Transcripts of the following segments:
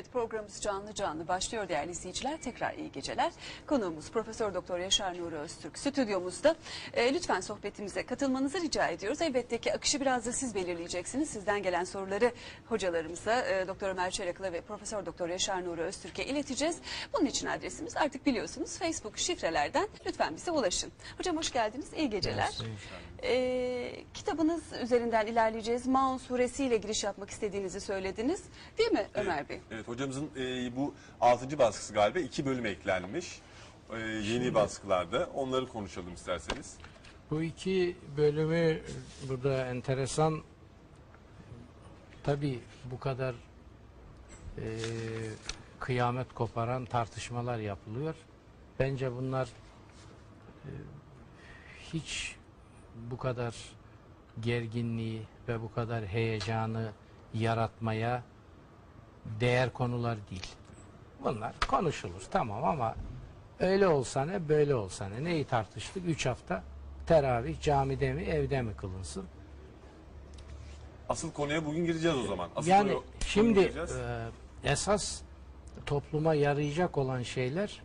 Evet, Programımız canlı canlı başlıyor değerli izleyiciler. Tekrar iyi geceler. Konuğumuz Profesör Doktor Yaşar Nuri Öztürk stüdyomuzda. E, lütfen sohbetimize katılmanızı rica ediyoruz. Elbette ki akışı biraz da siz belirleyeceksiniz. Sizden gelen soruları hocalarımıza e, Doktor Ömer Çelaklı ve Profesör Doktor Yaşar Nuri Öztürk'e ileteceğiz. Bunun için adresimiz artık biliyorsunuz Facebook şifrelerden lütfen bize ulaşın. Hocam hoş geldiniz. İyi geceler. E, kitabınız üzerinden ilerleyeceğiz. Maun suresiyle giriş yapmak istediğinizi söylediniz. Değil mi Ömer Bey? Evet hocamızın e, bu 6. baskısı galiba iki bölüm eklenmiş. E, yeni baskılarda. Onları konuşalım isterseniz. Bu iki bölümü burada enteresan tabi bu kadar e, kıyamet koparan tartışmalar yapılıyor. Bence bunlar e, hiç bu kadar gerginliği ve bu kadar heyecanı yaratmaya değer konular değil. Bunlar konuşulur tamam ama öyle olsa ne böyle olsa ne neyi tartıştık? Üç hafta teravih camide mi evde mi kılınsın? Asıl konuya bugün gireceğiz o zaman. Asıl yani konuya- şimdi e, esas topluma yarayacak olan şeyler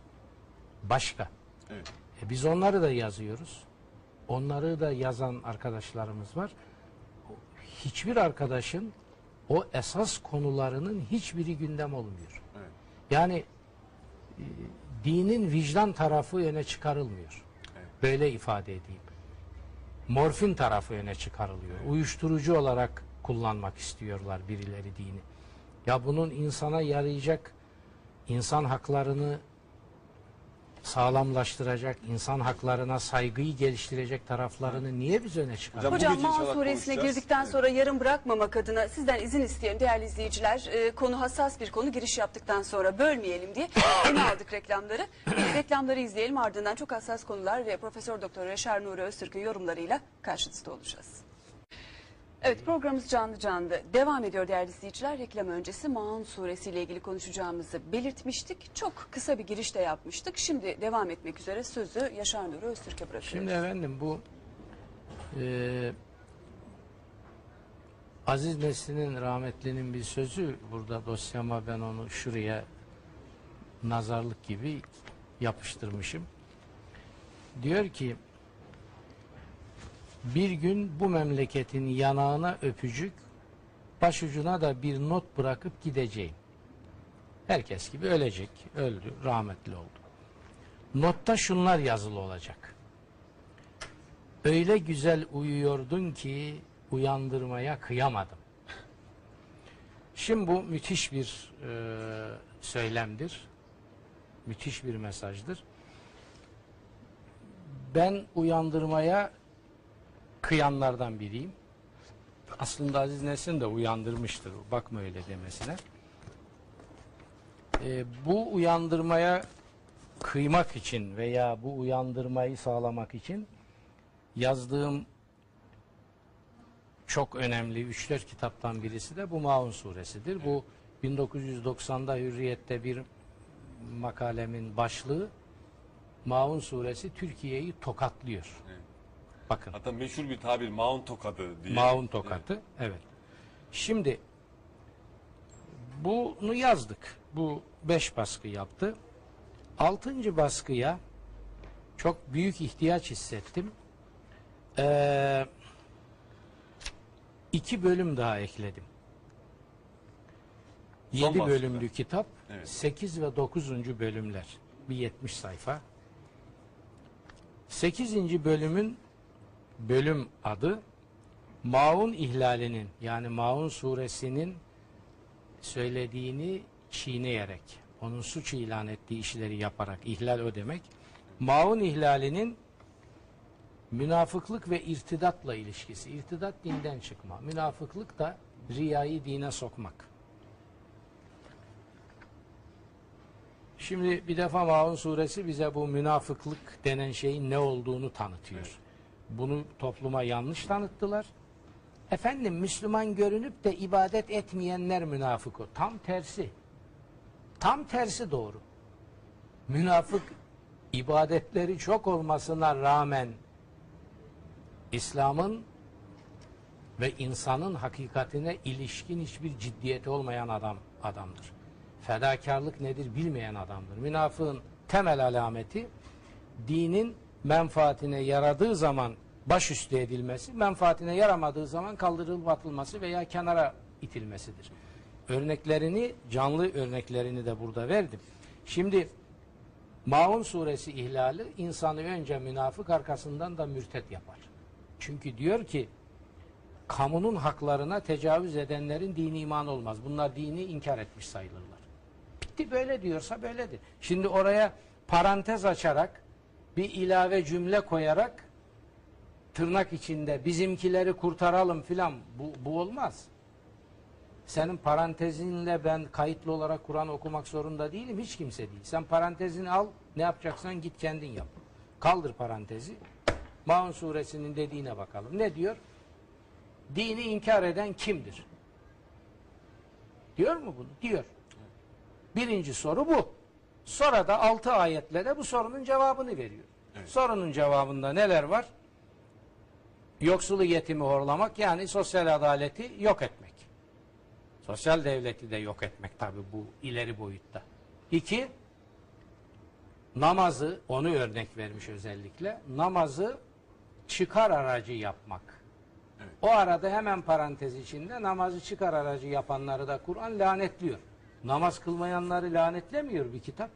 başka. Evet. E, biz onları da yazıyoruz. Onları da yazan arkadaşlarımız var. Hiçbir arkadaşın o esas konularının hiçbiri gündem olmuyor. Evet. Yani e, dinin vicdan tarafı öne çıkarılmıyor. Evet. Böyle ifade edeyim. Morfin tarafı öne çıkarılıyor. Uyuşturucu olarak kullanmak istiyorlar birileri dini. Ya bunun insana yarayacak, insan haklarını sağlamlaştıracak, insan haklarına saygıyı geliştirecek taraflarını niye biz öne çıkarıyoruz? Hocam, Maun suresine girdikten Evet. sonra yarım bırakmamak adına sizden izin isteyelim değerli izleyiciler. Ee, konu hassas bir konu giriş yaptıktan sonra bölmeyelim diye yeni aldık reklamları. Bir reklamları izleyelim ardından çok hassas konular ve Profesör Doktor Yaşar Nuri Öztürk'ün yorumlarıyla karşınızda olacağız. Evet programımız canlı canlı devam ediyor değerli izleyiciler. Reklam öncesi Maun suresi ile ilgili konuşacağımızı belirtmiştik. Çok kısa bir giriş de yapmıştık. Şimdi devam etmek üzere sözü Yaşar Nuri Öztürk'e bırakıyoruz. Şimdi efendim bu e, Aziz Nesin'in rahmetlinin bir sözü burada dosyama ben onu şuraya nazarlık gibi yapıştırmışım. Diyor ki bir gün bu memleketin yanağına öpücük başucuna da bir not bırakıp gideceğim. Herkes gibi ölecek. Öldü, rahmetli oldu. Notta şunlar yazılı olacak. Öyle güzel uyuyordun ki uyandırmaya kıyamadım. Şimdi bu müthiş bir e, söylemdir. Müthiş bir mesajdır. Ben uyandırmaya kıyanlardan biriyim. Aslında Aziz Nesin de uyandırmıştır. Bakma öyle demesine. E, bu uyandırmaya kıymak için veya bu uyandırmayı sağlamak için yazdığım çok önemli 3-4 kitaptan birisi de bu Maun suresidir. Bu 1990'da Hürriyet'te bir makalemin başlığı Maun suresi Türkiye'yi tokatlıyor. Evet. Bakın. Hatta meşhur bir tabir Maun tokadı diye. Maun tokatı. Evet. Şimdi bunu yazdık. Bu beş baskı yaptı. Altıncı baskıya çok büyük ihtiyaç hissettim. Ee, iki bölüm daha ekledim. Son Yedi baskıda. bölümlü kitap. Evet. Sekiz ve dokuzuncu bölümler. Bir yetmiş sayfa. Sekizinci bölümün bölüm adı Maun ihlalinin yani Maun suresinin söylediğini çiğneyerek onun suç ilan ettiği işleri yaparak ihlal o demek. Maun ihlalinin münafıklık ve irtidatla ilişkisi. İrtidat dinden çıkma. Münafıklık da riyayı dine sokmak. Şimdi bir defa Maun suresi bize bu münafıklık denen şeyin ne olduğunu tanıtıyor. Bunu topluma yanlış tanıttılar. Efendim Müslüman görünüp de ibadet etmeyenler münafık o. Tam tersi. Tam tersi doğru. Münafık ibadetleri çok olmasına rağmen İslam'ın ve insanın hakikatine ilişkin hiçbir ciddiyeti olmayan adam adamdır. fedakarlık nedir bilmeyen adamdır. Münafığın temel alameti dinin menfaatine yaradığı zaman başüstü edilmesi, menfaatine yaramadığı zaman kaldırılıp atılması veya kenara itilmesidir. Örneklerini, canlı örneklerini de burada verdim. Şimdi Maun suresi ihlali insanı önce münafık arkasından da mürtet yapar. Çünkü diyor ki kamunun haklarına tecavüz edenlerin dini iman olmaz. Bunlar dini inkar etmiş sayılırlar. Bitti böyle diyorsa böyledir. Şimdi oraya parantez açarak bir ilave cümle koyarak tırnak içinde bizimkileri kurtaralım filan bu, bu olmaz. Senin parantezinle ben kayıtlı olarak Kur'an okumak zorunda değilim. Hiç kimse değil. Sen parantezini al. Ne yapacaksan git kendin yap. Kaldır parantezi. Maun suresinin dediğine bakalım. Ne diyor? Dini inkar eden kimdir? Diyor mu bunu? Diyor. Birinci soru bu. Sonra da altı ayetle de bu sorunun cevabını veriyor. Sorunun cevabında neler var? Yoksulu yetimi horlamak yani sosyal adaleti yok etmek. Sosyal devleti de yok etmek tabi bu ileri boyutta. İki, namazı, onu örnek vermiş özellikle, namazı çıkar aracı yapmak. O arada hemen parantez içinde namazı çıkar aracı yapanları da Kur'an lanetliyor. Namaz kılmayanları lanetlemiyor bir kitap.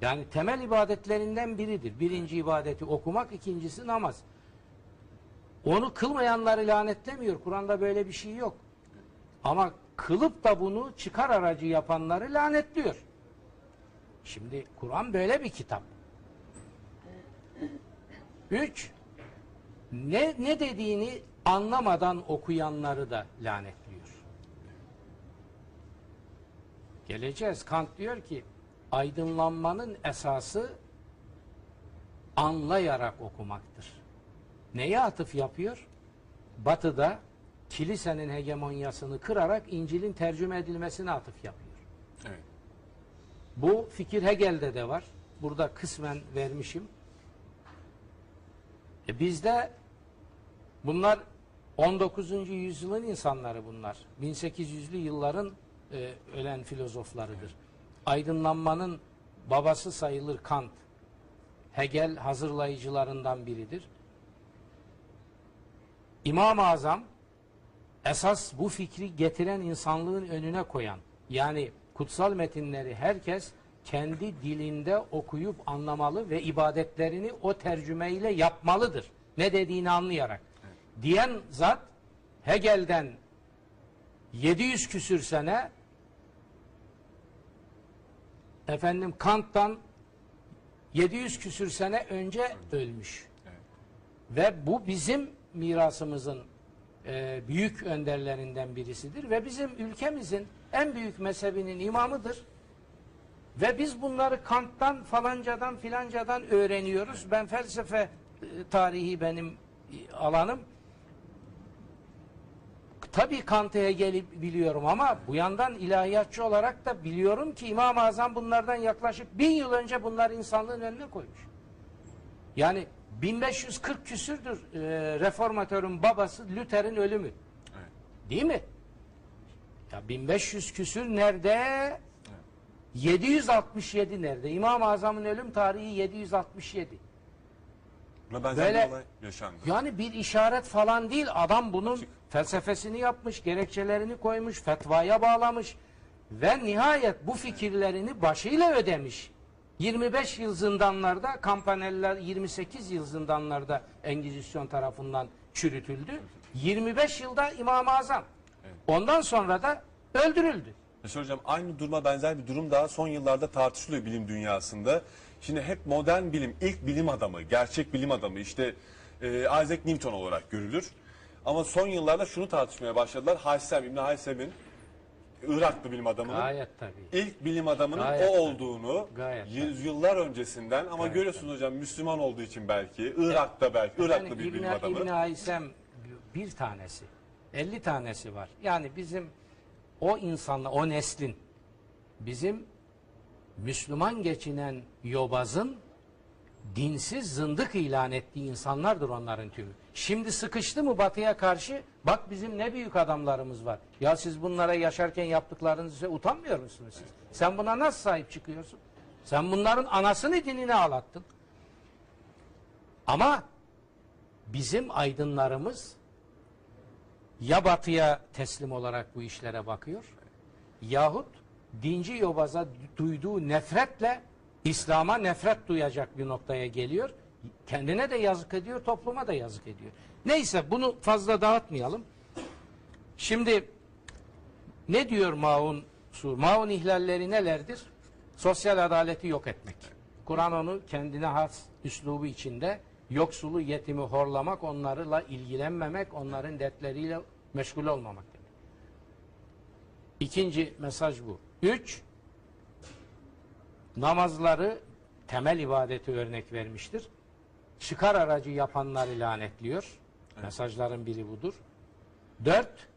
Yani temel ibadetlerinden biridir. Birinci ibadeti okumak, ikincisi namaz. Onu kılmayanları lanetlemiyor. Kur'an'da böyle bir şey yok. Ama kılıp da bunu çıkar aracı yapanları lanetliyor. Şimdi Kur'an böyle bir kitap. Üç, ne, ne dediğini anlamadan okuyanları da lanetliyor. Geleceğiz. Kant diyor ki aydınlanmanın esası anlayarak okumaktır. Neye atıf yapıyor? Batı'da kilisenin hegemonyasını kırarak İncil'in tercüme edilmesine atıf yapıyor. Evet. Bu fikir Hegel'de de var. Burada kısmen vermişim. E bizde bunlar 19. yüzyılın insanları bunlar. 1800'lü yılların e, ölen filozoflarıdır. Aydınlanmanın babası sayılır Kant. Hegel hazırlayıcılarından biridir. İmam-ı Azam esas bu fikri getiren insanlığın önüne koyan yani kutsal metinleri herkes kendi dilinde okuyup anlamalı ve ibadetlerini o tercümeyle yapmalıdır. Ne dediğini anlayarak. Diyen zat Hegel'den 700 küsür sene efendim Kant'tan 700 küsür sene önce ölmüş. Ve bu bizim mirasımızın e, büyük önderlerinden birisidir ve bizim ülkemizin en büyük mezhebinin imamıdır. Ve biz bunları Kant'tan falancadan filancadan öğreniyoruz. Ben felsefe e, tarihi benim e, alanım. Tabii Kant'ı Hegel'i biliyorum ama bu yandan ilahiyatçı olarak da biliyorum ki İmam-ı Azam bunlardan yaklaşık bin yıl önce bunları insanlığın önüne koymuş. Yani 1540 küsürdür e, reformatörün babası Luther'in ölümü. Değil mi? Ya 1500 küsür nerede? 767 nerede? İmam-ı Azam'ın ölüm tarihi 767. Buna benzer Böyle- bir olay yaşandı. Yani bir işaret falan değil. Adam bunun felsefesini yapmış, gerekçelerini koymuş, fetvaya bağlamış ve nihayet bu fikirlerini başıyla ödemiş. 25 yıl zindanlarda, Kampaneller 28 yıl zindanlarda Engizisyon tarafından çürütüldü. 25 yılda İmam-ı Azam. Ondan sonra da öldürüldü. Mesela hocam aynı duruma benzer bir durum daha son yıllarda tartışılıyor bilim dünyasında. Şimdi hep modern bilim, ilk bilim adamı, gerçek bilim adamı işte e, Isaac Newton olarak görülür. Ama son yıllarda şunu tartışmaya başladılar. Haysem, İbn Haysem'in Iraklı bilim adamının Gayet tabii. ilk bilim adamının Gayet o tabii. olduğunu Gayet yüzyıllar öncesinden ama görüyorsunuz hocam Müslüman olduğu için belki Irak'ta belki Iraklı bir İbn, bilim adamı. İbn Haysem bir tanesi. 50 tanesi var. Yani bizim o insanla, o neslin bizim Müslüman geçinen yobazın dinsiz zındık ilan ettiği insanlardır onların tümü. Şimdi sıkıştı mı batıya karşı bak bizim ne büyük adamlarımız var. Ya siz bunlara yaşarken yaptıklarınızı utanmıyor musunuz siz? Sen buna nasıl sahip çıkıyorsun? Sen bunların anasını dinine ağlattın. Ama bizim aydınlarımız ya batıya teslim olarak bu işlere bakıyor yahut dinci yobaza duyduğu nefretle İslam'a nefret duyacak bir noktaya geliyor. Kendine de yazık ediyor, topluma da yazık ediyor. Neyse bunu fazla dağıtmayalım. Şimdi ne diyor Maun Sur? Maun ihlalleri nelerdir? Sosyal adaleti yok etmek. Kur'an onu kendine has üslubu içinde yoksulu, yetimi horlamak, onlarla ilgilenmemek, onların dertleriyle meşgul olmamak demek. İkinci mesaj bu. Üç, namazları temel ibadeti örnek vermiştir. Çıkar aracı yapanları lanetliyor. Mesajların biri budur. Dört,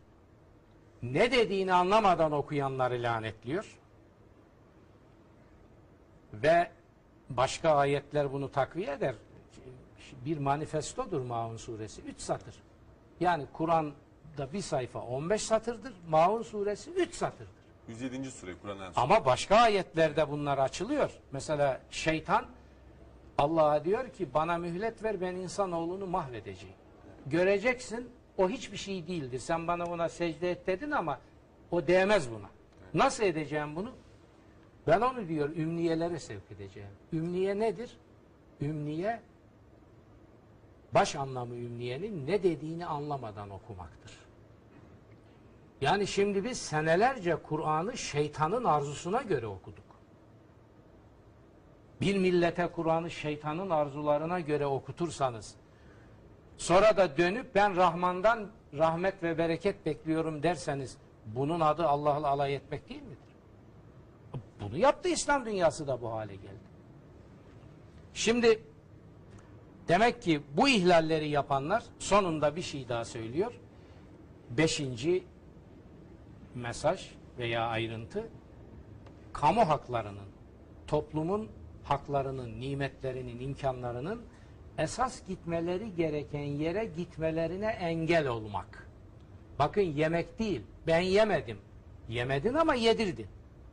ne dediğini anlamadan okuyanları lanetliyor. Ve başka ayetler bunu takviye eder. Bir manifestodur Maun suresi. Üç satır. Yani Kur'an'da bir sayfa 15 satırdır. Maun suresi 3 satırdır. 107. sure Kur'an en son. Ama başka ayetlerde bunlar açılıyor. Mesela şeytan Allah'a diyor ki bana mühlet ver ben insanoğlunu mahvedeceğim. Göreceksin o hiçbir şey değildir. Sen bana ona secde et dedin ama o değmez buna. Nasıl edeceğim bunu? Ben onu diyor ümniyelere sevk edeceğim. Ümniye nedir? Ümniye baş anlamı ümniyenin ne dediğini anlamadan okumaktır. Yani şimdi biz senelerce Kur'an'ı şeytanın arzusuna göre okuduk. Bir millete Kur'an'ı şeytanın arzularına göre okutursanız, sonra da dönüp ben Rahman'dan rahmet ve bereket bekliyorum derseniz, bunun adı Allah'la alay etmek değil midir? Bunu yaptı İslam dünyası da bu hale geldi. Şimdi demek ki bu ihlalleri yapanlar sonunda bir şey daha söylüyor. Beşinci mesaj veya ayrıntı kamu haklarının, toplumun haklarının, nimetlerinin, imkanlarının esas gitmeleri gereken yere gitmelerine engel olmak. Bakın yemek değil, ben yemedim. Yemedin ama yedirdin.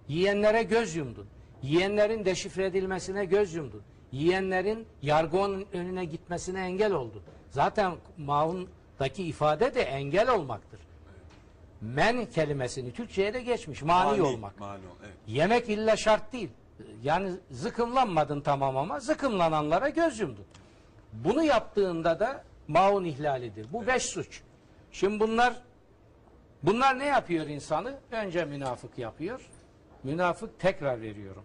Yiyenlere göz yumdun. Yiyenlerin deşifre edilmesine göz yumdun. Yiyenlerin yargının önüne gitmesine engel oldun. Zaten Maun'daki ifade de engel olmaktır. Men kelimesini Türkçe'ye de geçmiş. Mani, olmak. Mani evet. Yemek illa şart değil. Yani zıkımlanmadın tamam ama zıkımlananlara göz yumdun. Bunu yaptığında da maun ihlalidir. Bu beş suç. Şimdi bunlar bunlar ne yapıyor insanı? Önce münafık yapıyor. Münafık tekrar veriyorum.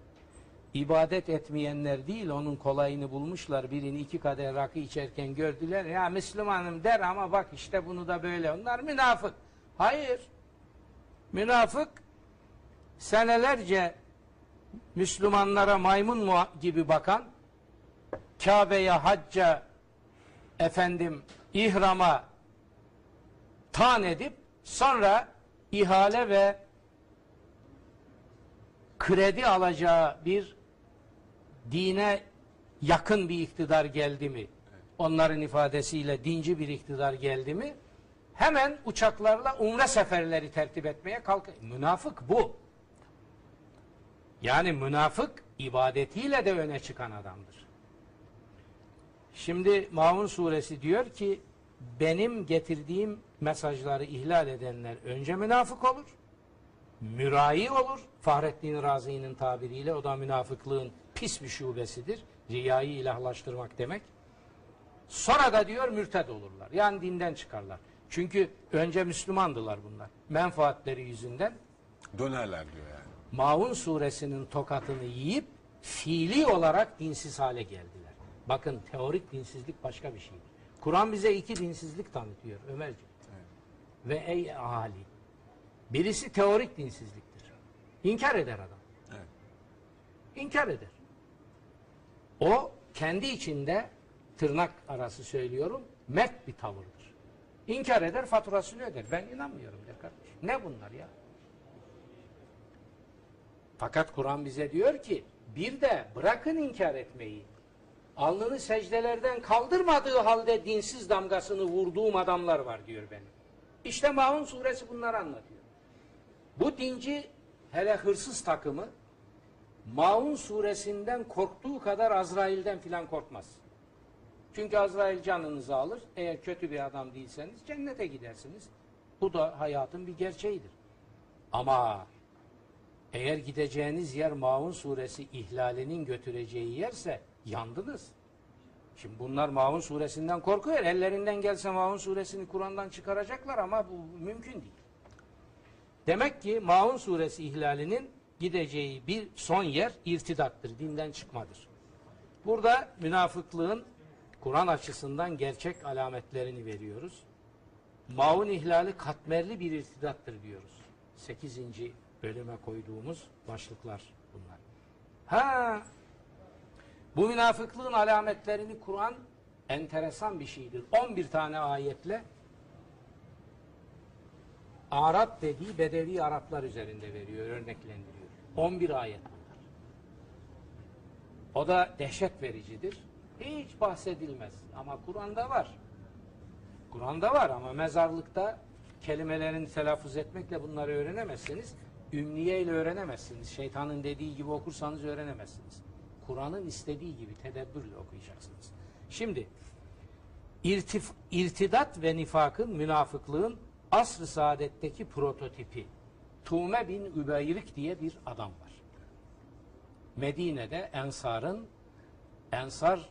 İbadet etmeyenler değil onun kolayını bulmuşlar. Birini iki kadeh rakı içerken gördüler. Ya Müslümanım der ama bak işte bunu da böyle. Onlar münafık. Hayır. Münafık senelerce Müslümanlara maymun gibi bakan, Kabe'ye, hacca, efendim, ihrama tan edip sonra ihale ve kredi alacağı bir dine yakın bir iktidar geldi mi? Onların ifadesiyle dinci bir iktidar geldi mi? Hemen uçaklarla umre seferleri tertip etmeye kalkıyor. Münafık bu. Yani münafık ibadetiyle de öne çıkan adamdır. Şimdi Maun suresi diyor ki benim getirdiğim mesajları ihlal edenler önce münafık olur. Mürai olur. Fahrettin Razi'nin tabiriyle o da münafıklığın pis bir şubesidir. Riyayı ilahlaştırmak demek. Sonra da diyor mürted olurlar. Yani dinden çıkarlar. Çünkü önce Müslümandılar bunlar. Menfaatleri yüzünden Dönerler diyor yani. Maun suresinin tokatını yiyip fiili olarak dinsiz hale geldiler. Bakın teorik dinsizlik başka bir şeydir. Kur'an bize iki dinsizlik tanıtıyor Ömerciğim. Ve ey ahali. Birisi teorik dinsizliktir. İnkar eder adam. Evet. İnkar eder. O kendi içinde tırnak arası söylüyorum mert bir tavırdır. İnkar eder faturasını öder. Ben inanmıyorum der kardeşim. Ne bunlar ya? Fakat Kur'an bize diyor ki bir de bırakın inkar etmeyi. alnını secdelerden kaldırmadığı halde dinsiz damgasını vurduğum adamlar var diyor benim. İşte Maun suresi bunları anlatıyor. Bu dinci hele hırsız takımı Maun suresinden korktuğu kadar Azrail'den filan korkmaz. Çünkü Azrail canınızı alır. Eğer kötü bir adam değilseniz cennete gidersiniz. Bu da hayatın bir gerçeğidir. Ama eğer gideceğiniz yer Maun suresi ihlalinin götüreceği yerse yandınız. Şimdi bunlar Maun suresinden korkuyor. Ellerinden gelse Maun suresini Kur'an'dan çıkaracaklar ama bu mümkün değil. Demek ki Maun suresi ihlalinin gideceği bir son yer irtidattır, dinden çıkmadır. Burada münafıklığın Kur'an açısından gerçek alametlerini veriyoruz. Maun ihlali katmerli bir irtidattır diyoruz. 8. bölüme koyduğumuz başlıklar bunlar. Ha, bu münafıklığın alametlerini Kur'an enteresan bir şeydir. 11 tane ayetle Arap dediği Bedevi Araplar üzerinde veriyor, örneklendiriyor. 11 ayet. O da dehşet vericidir. Hiç bahsedilmez. Ama Kur'an'da var. Kur'an'da var ama mezarlıkta kelimelerini telaffuz etmekle bunları öğrenemezsiniz. Ümniye ile öğrenemezsiniz. Şeytanın dediği gibi okursanız öğrenemezsiniz. Kur'an'ın istediği gibi tedebbürle okuyacaksınız. Şimdi irtif, irtidat ve nifakın, münafıklığın asr-ı saadetteki prototipi Tume bin Übeyrik diye bir adam var. Medine'de Ensar'ın Ensar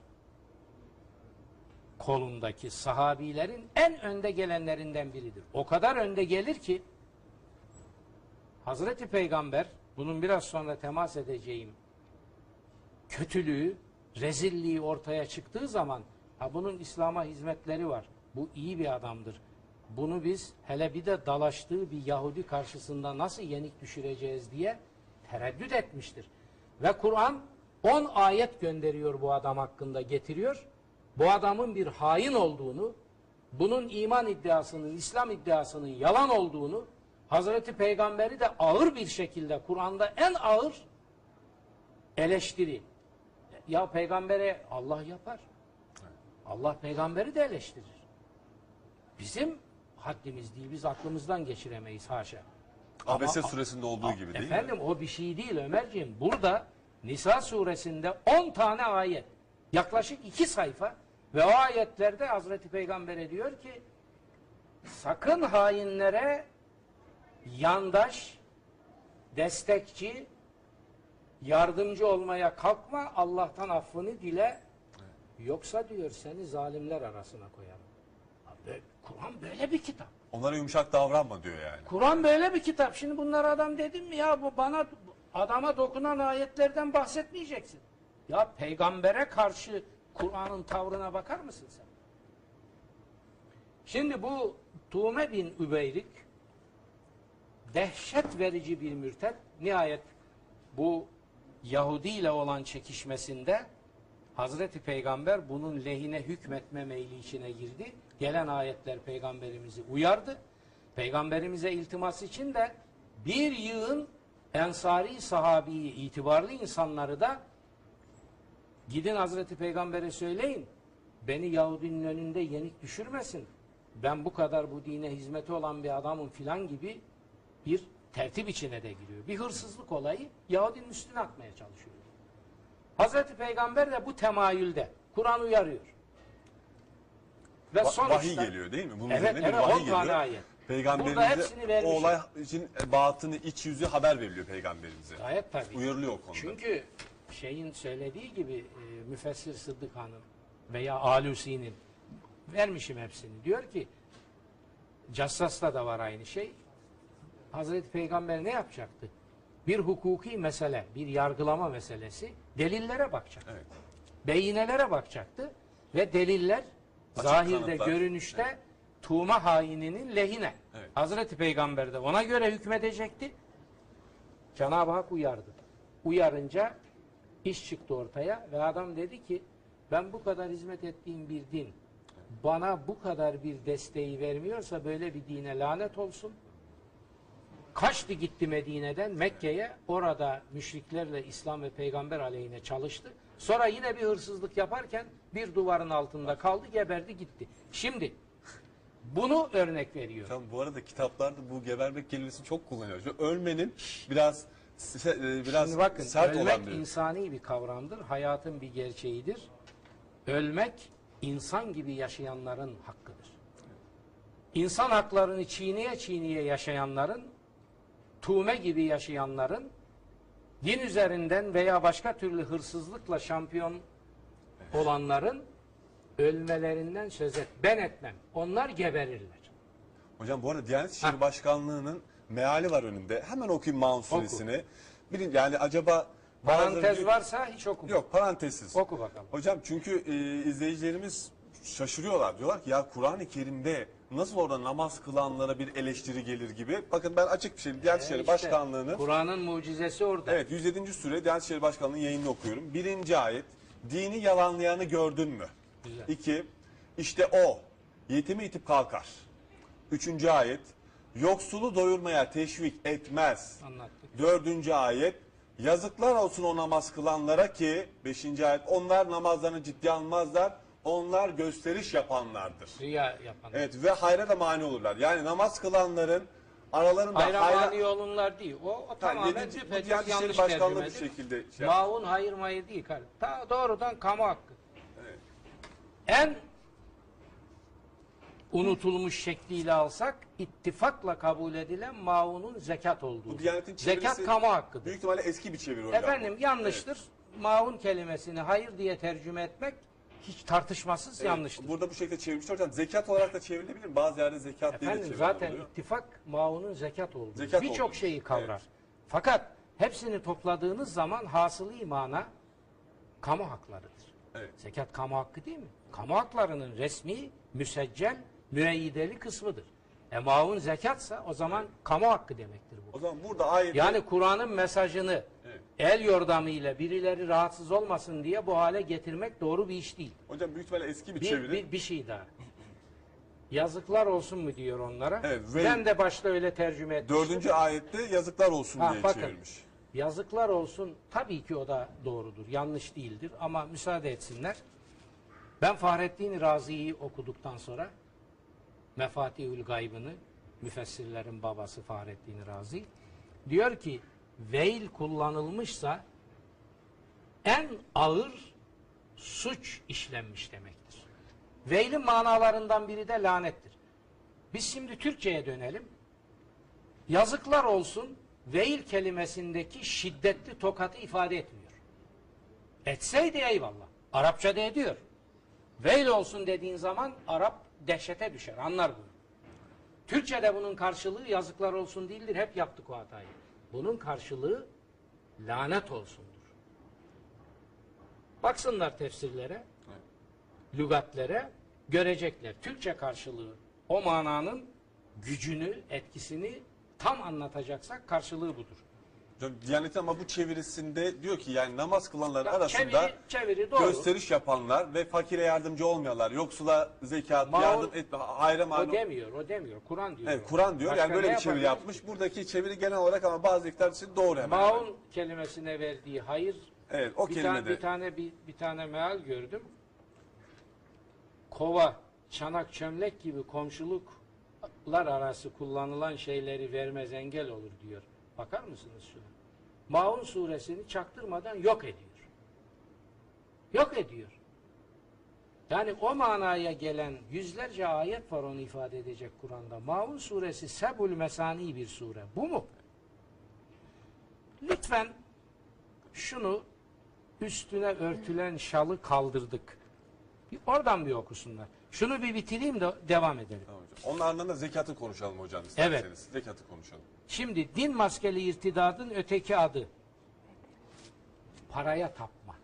kolundaki sahabilerin en önde gelenlerinden biridir. O kadar önde gelir ki Hazreti Peygamber bunun biraz sonra temas edeceğim kötülüğü, rezilliği ortaya çıktığı zaman ha bunun İslam'a hizmetleri var. Bu iyi bir adamdır. Bunu biz hele bir de dalaştığı bir Yahudi karşısında nasıl yenik düşüreceğiz diye tereddüt etmiştir. Ve Kur'an 10 ayet gönderiyor bu adam hakkında getiriyor. Bu adamın bir hain olduğunu, bunun iman iddiasının, İslam iddiasının yalan olduğunu, Hazreti Peygamberi de ağır bir şekilde Kur'an'da en ağır eleştiri. Ya peygambere Allah yapar. Allah peygamberi de eleştirir. Bizim haddimiz değil, biz aklımızdan geçiremeyiz haşa. Abese Ama- suresinde olduğu gibi değil mi? Efendim o bir şey değil Ömerciğim. Burada Nisa suresinde 10 tane ayet. Yaklaşık 2 sayfa. Ve o ayetlerde Hazreti Peygamber'e diyor ki sakın hainlere yandaş, destekçi, yardımcı olmaya kalkma. Allah'tan affını dile. Yoksa diyor seni zalimler arasına koyarım. Abi, Kur'an böyle bir kitap. Onlara yumuşak davranma diyor yani. Kur'an böyle bir kitap. Şimdi bunlar adam dedim mi ya bu bana adama dokunan ayetlerden bahsetmeyeceksin. Ya peygambere karşı Kur'an'ın tavrına bakar mısın sen? Şimdi bu Tuğme bin Übeyrik dehşet verici bir mürtet. Nihayet bu Yahudi ile olan çekişmesinde Hazreti Peygamber bunun lehine hükmetme meyli içine girdi. Gelen ayetler peygamberimizi uyardı. Peygamberimize iltimas için de bir yığın ensari sahabiyi, itibarlı insanları da gidin Hazreti Peygamber'e söyleyin. Beni Yahudinin önünde yenik düşürmesin. Ben bu kadar bu dine hizmeti olan bir adamım filan gibi bir tertip içine de giriyor. Bir hırsızlık olayı Yahudinin üstüne atmaya çalışıyor. Hazreti Peygamber de bu temayülde. Kur'an uyarıyor. Ve Va- sonuçta vahiy geliyor değil mi? Bunun Evet, üzerine bir evet, vahiy 10 tane geliyor. ayet. Peygamberimize o olay için batını, iç yüzü haber veriliyor peygamberimize. gayet tabii. Uyarılıyor o konuda. Çünkü şeyin söylediği gibi e, Müfessir Sıddık Hanım veya Alusi'nin vermişim hepsini. Diyor ki Cassas'ta da var aynı şey. Hazreti Peygamber ne yapacaktı? Bir hukuki mesele, bir yargılama meselesi delillere bakacak. Evet. Beyinelere bakacaktı ve deliller Açık zahirde, kanıtlar. görünüşte tuğma haininin lehine. Evet. Hazreti Peygamber de ona göre hükmedecekti. Cenab-ı Hak uyardı. Uyarınca iş çıktı ortaya ve adam dedi ki ben bu kadar hizmet ettiğim bir din bana bu kadar bir desteği vermiyorsa böyle bir dine lanet olsun. Kaçtı gitti Medine'den Mekke'ye orada müşriklerle İslam ve peygamber aleyhine çalıştı. Sonra yine bir hırsızlık yaparken bir duvarın altında kaldı, geberdi gitti. Şimdi bunu örnek veriyor. Tamam bu arada kitaplarda bu gebermek kelimesini çok kullanıyor. Ölmenin biraz se- e, biraz Şimdi bakın sert ölmek bir. insani bir kavramdır. Hayatın bir gerçeğidir. Ölmek insan gibi yaşayanların hakkıdır. İnsan haklarını çiğneye çiğneye yaşayanların, tuğme gibi yaşayanların, din üzerinden veya başka türlü hırsızlıkla şampiyon olanların ölmelerinden söz et. Ben etmem. Onlar geberirler. Hocam bu arada Diyanet İşleri Başkanlığı'nın meali var önünde. Hemen okuyayım Maun suresini. Birin, yani acaba Parantez diyor- varsa hiç okuma. Yok parantezsiz. Oku bakalım. Hocam çünkü e, izleyicilerimiz şaşırıyorlar. Diyorlar ki ya Kur'an-ı Kerim'de nasıl orada namaz kılanlara bir eleştiri gelir gibi. Bakın ben açık bir şey Diyanet İşleri İşte Başkanlığı'nın Kur'an'ın mucizesi orada. Evet 107. süre Diyanet İşleri Başkanlığı'nın yayınını okuyorum. Birinci ayet. Dini yalanlayanı gördün mü? Güzel. İki. işte o yetimi itip kalkar. Üçüncü ayet. Yoksulu doyurmaya teşvik etmez. Anlattık. Dördüncü ayet. Yazıklar olsun o namaz kılanlara ki beşinci ayet. Onlar namazlarını ciddiye almazlar. Onlar gösteriş yapanlardır. Riya yapan. Evet ve hayra da mani olurlar. Yani namaz kılanların aralarında Hayır hayra... mani olunlar değil. O, o tamamen bu düpedüz yanlış tercümedir. şekilde şey Maun hayır mayır değil. Ta doğrudan kamu hakkı. En unutulmuş şekliyle alsak ittifakla kabul edilen maunun zekat olduğu. Bu Diyanet'in Zekat çevirisi kamu hakkıdır. Büyük ihtimalle eski bir çeviri hocam. Efendim yanlıştır. Maun kelimesini hayır diye tercüme etmek hiç tartışmasız Evet, yanlıştır. Burada bu şekilde çevirmişler hocam. Zekat olarak da çevrilebilir mi? Bazı yerde zekat diye de Efendim zaten oluyor. ittifak maunun zekat olduğu. Zekat Birçok olduğu. şeyi kavrar. Evet. Fakat hepsini topladığınız zaman hasılı imana kamu haklarıdır. Evet. Zekat kamu hakkı değil mi? Kamu haklarının resmi, müseccel, müeyyideli kısmıdır. E maun zekatsa o zaman kamu hakkı demektir bu. O zaman burada ayette Yani Kur'an'ın mesajını Evet. el yordamıyla birileri rahatsız olmasın diye bu hale getirmek doğru bir iş değil. hocam büyük ihtimalle eski bir, Bir, çeviri. bir, bir şey daha. Yazıklar olsun mu diyor onlara. Evet, ve- ben de başta öyle tercüme etmiştim. Dördüncü ayette yazıklar olsun Ha, diye bakın. çevirmiş. Yazıklar olsun tabii ki o da doğrudur. Yanlış değildir ama müsaade etsinler. Ben Fahrettin Razi'yi okuduktan sonra Mefatihül Gaybını müfessirlerin babası Fahrettin Razi diyor ki veil kullanılmışsa en ağır suç işlenmiş demektir. Veilin manalarından biri de lanettir. Biz şimdi Türkçe'ye dönelim. Yazıklar olsun veil kelimesindeki şiddetli tokatı ifade etmiyor. Etseydi eyvallah. Arapçada ediyor. Veil olsun dediğin zaman Arap dehşete düşer. Anlar bunu. Türkçe'de bunun karşılığı yazıklar olsun değildir. Hep yaptık o hatayı. Bunun karşılığı lanet olsundur. Baksınlar tefsirlere, lügatlere görecekler. Türkçe karşılığı o mananın gücünü, etkisini tam anlatacaksak karşılığı budur. Diyanet'in ama bu çevirisinde diyor ki yani namaz kılanlar Ya arasında çeviri, çeviri doğru. gösteriş yapanlar ve fakire yardımcı olmayanlar, yoksula zekat, Maun- yardım etme, hayra O demiyor, o demiyor. Kur'an diyor. Evet, Kur'an diyor. Başka yani böyle bir çeviri yapabiliriz yapmış. Buradaki çeviri genel olarak ama bazı kitaplar için doğru hemen. hemen. Maun kelimesine verdiği hayır Evet, o bir kelime tane, de. bir tane bir, bir tane meal gördüm. Kova, çanak, çömlek gibi komşuluklar arası kullanılan şeyleri vermez engel olur diyor. Bakar mısınız şuna? Maun suresini çaktırmadan yok ediyor. Yok ediyor. Yani o manaya gelen yüzlerce ayet var onu ifade edecek Kur'an'da. Maun suresi sebul mesani bir sure. Bu mu? Lütfen şunu üstüne örtülen şalı kaldırdık. Bir oradan bir okusunlar. Şunu bir bitireyim de devam edelim. Tamam hocam. Onun ardından da zekatı konuşalım hocam isterseniz. Zekatı konuşalım. Şimdi din maskeli irtidadın öteki adı paraya tapma.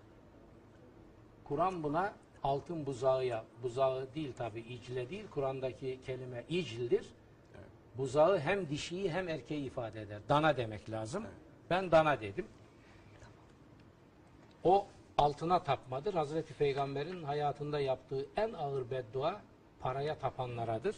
Kur'an buna altın buzağıya, buzağı değil tabi icle değil, Kur'an'daki kelime icildir. Buzağı hem dişiyi hem erkeği ifade eder. Dana demek lazım. Ben dana dedim. O altına tapmadır. Hazreti Peygamber'in hayatında yaptığı en ağır beddua paraya tapanlaradır.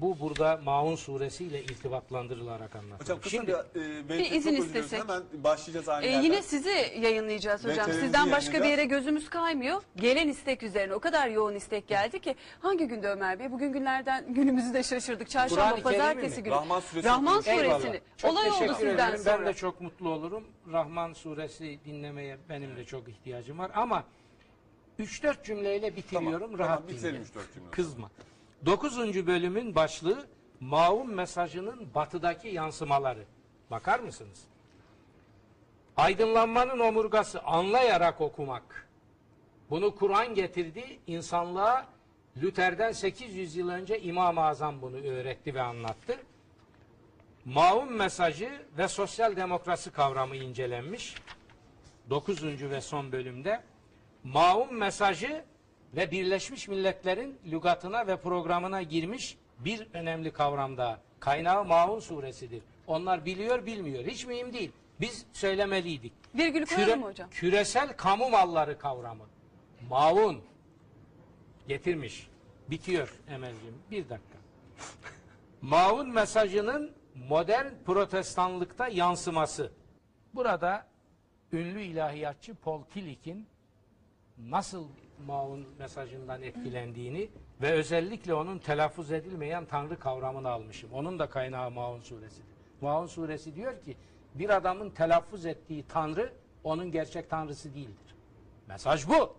Bu burada Maun suresiyle irtibatlandırılarak anlatılıyor. Hocam kısa Şimdi bir, e, Bir izin istesek. Hemen başlayacağız aynı yerden. yine sizi yayınlayacağız hocam. Sizden başka bir yere gözümüz kaymıyor. Gelen istek üzerine o kadar yoğun istek geldi ki hangi günde Ömer Bey? Bugün günlerden günümüzü de şaşırdık. Çarşamba, Kur'an-ı pazartesi günü. Rahman suresi Rahman suresini. Eyvallah. Çok Olay oldu sizden ederim. sonra. Ben de çok mutlu olurum. Rahman suresi dinlemeye benim de çok ihtiyacım var ama 3-4 cümleyle bitiriyorum. Tamam, rahat tamam, bitirelim dinleyin. üç dört cümle. Kızma. 9. bölümün başlığı Maun mesajının batıdaki yansımaları. Bakar mısınız? Aydınlanmanın omurgası anlayarak okumak. Bunu Kur'an getirdi. insanlığa Luther'den 800 yıl önce İmam-ı Azam bunu öğretti ve anlattı. Maun mesajı ve sosyal demokrasi kavramı incelenmiş. 9. ve son bölümde Maun mesajı ve Birleşmiş Milletler'in lügatına ve programına girmiş bir önemli kavram daha. Kaynağı Maun suresidir. Onlar biliyor bilmiyor. Hiç mühim değil. Biz söylemeliydik. Virgülü koyalım mı hocam? Küresel kamu malları kavramı. Maun getirmiş. Bitiyor Emel'ciğim. Bir dakika. Maun mesajının modern protestanlıkta yansıması. Burada ünlü ilahiyatçı Paul Tillich'in nasıl Maun mesajından etkilendiğini ve özellikle onun telaffuz edilmeyen Tanrı kavramını almışım. Onun da kaynağı Maun suresidir. Maun suresi diyor ki bir adamın telaffuz ettiği Tanrı onun gerçek Tanrısı değildir. Mesaj bu.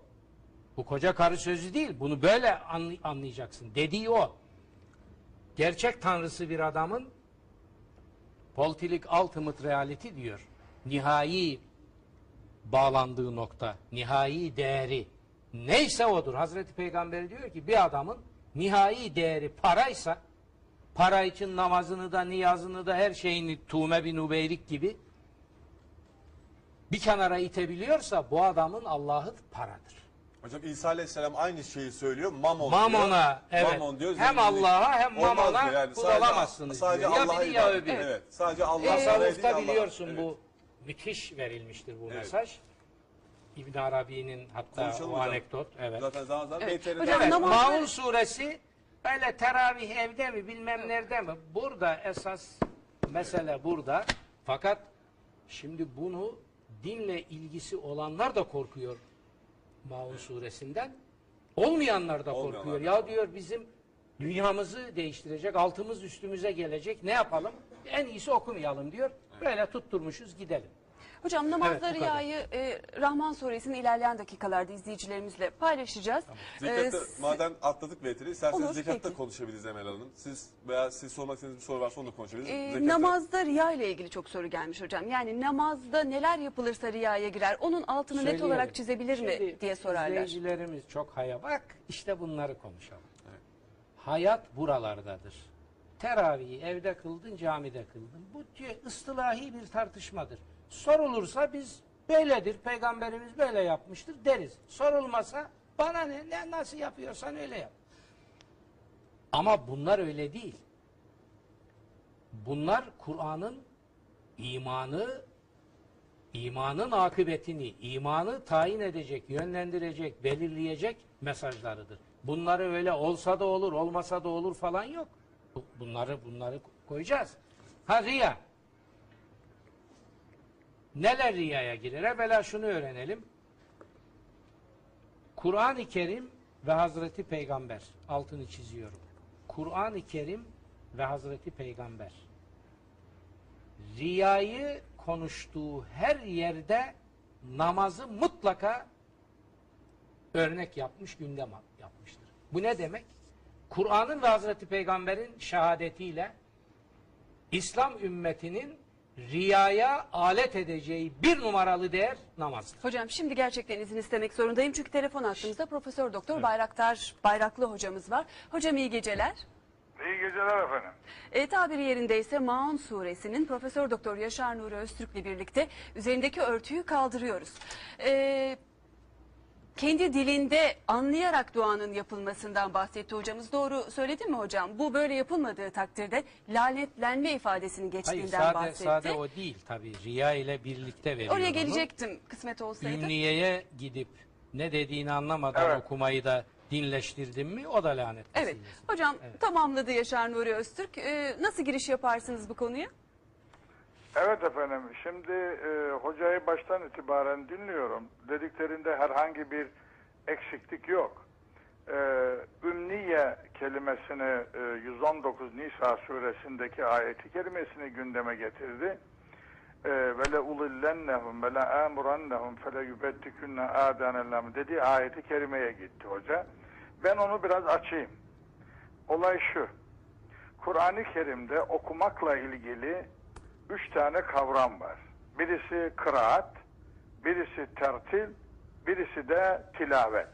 Bu koca karı sözü değil. Bunu böyle anlay- anlayacaksın. Dediği o. Gerçek tanrısı bir adamın Politilik ultimate reality diyor. Nihai bağlandığı nokta, nihai değeri neyse odur. Hazreti Peygamber diyor ki bir adamın nihai değeri paraysa para için namazını da niyazını da her şeyini tuğme bin ubeyrik gibi bir kenara itebiliyorsa bu adamın Allah'ı paradır. Hocam İsa Aleyhisselam aynı şeyi söylüyor. Mamon Mamona, diyor. evet. Mamon diyor. Hem. Allah'a hem Olmaz mamona diyor. Yani kul sadece- olamazsınız Sadece diyor. Ya Allah'a biri ya. Evet. Sadece Allah'a Allah'a- biliyorsun bu müthiş verilmiştir bu Evet. mesaj. İbn Arabi'nin hatta Konuşalım o hocam. anekdot. Evet. Zaten zaman zaman Evet. Hocam, Evet, Maun suresi öyle teravih evde mi bilmem nerede mi? Burada esas mesele burada. Fakat şimdi bunu dinle ilgisi olanlar da korkuyor Maun suresinden. Olmayanlar da Olmayanlar korkuyor. da. Ya diyor bizim dünyamızı değiştirecek, altımız üstümüze gelecek. Ne yapalım? En iyisi okumayalım diyor. Böyle tutturmuşuz gidelim. Hocam namazda Evet, riyayı e, Rahman suresinin ilerleyen dakikalarda izleyicilerimizle paylaşacağız. Zekatta Ee, madem atladık BTR'i isterseniz Olur, zekatta peki. konuşabiliriz Emel Hanım. Siz veya siz sormak istediğiniz bir soru varsa onu da konuşabiliriz. Ee, Zekatta- namazda riya ile ilgili çok soru gelmiş hocam. Yani namazda neler yapılırsa riyaya girer. Onun altını net olarak çizebilir mi Şimdi diye sorarlar. İzleyicilerimiz çok haya bak işte bunları konuşalım. Hayat buralardadır. Teravihi evde kıldın, camide kıldın. Bu diyor ıstılahi bir tartışmadır. Sorulursa biz böyledir, peygamberimiz böyle yapmıştır deriz. Sorulmasa bana ne, ne nasıl yapıyorsan öyle yap. Ama bunlar öyle değil. Bunlar Kur'an'ın imanı imanın akıbetini, imanı tayin edecek, yönlendirecek, belirleyecek mesajlarıdır. Bunları öyle olsa da olur, olmasa da olur falan yok. Bu- Bunları bunları koyacağız. Ha riya. Neler riyaya girer? Evvela şunu öğrenelim. Kur'an-ı Kerim ve Hazreti Peygamber. Altını çiziyorum. Kur'an-ı Kerim ve Hazreti Peygamber riyayı konuştuğu her yerde namazı mutlaka örnek yapmış, gündem yapmıştır. Bu ne demek? Kur'an'ın ve Hazreti Peygamber'in şehadetiyle İslam ümmetinin riyaya alet edeceği bir numaralı değer namazdır. Hocam şimdi gerçekten izin istemek zorundayım. Çünkü telefon attığımızda Profesör Doktor Bayraktar Bayraklı hocamız var. Hocam iyi geceler. İyi geceler efendim. E, tabiri yerindeyse Maun suresinin Profesör Doktor Yaşar Nuri Öztürk'le birlikte üzerindeki örtüyü kaldırıyoruz. E, kendi dilinde anlayarak duanın yapılmasından bahsetti hocamız. Doğru söyledim mi hocam? Bu böyle yapılmadığı takdirde lanetlenme ifadesinin Hayır geçtiğinden sade, bahsetti. sade o değil tabi. Riya ile birlikte veriyor Oraya onu. gelecektim kısmet olsaydı. Ümniyeye gidip ne dediğini anlamadan Evet. okumayı da dinleştirdin mi o da lanet. Evet. Hocam tamamladı Yaşar Nuri Öztürk. Ee, nasıl giriş yaparsınız bu konuya? Evet efendim. Şimdi e, hocayı baştan itibaren dinliyorum. Dediklerinde herhangi bir eksiklik yok. E, ümniye kelimesini e, 119 Nisa suresindeki ayeti kerimesini gündeme getirdi. E, ve le ulillennehum ve le amurannehum fe le yubettikunne adanellem dediği ayeti kerimeye gitti hoca. Ben onu biraz açayım. Olay şu. Kur'an-ı Kerim'de okumakla ilgili üç tane kavram var. Birisi kıraat, birisi tertil, birisi de tilavet.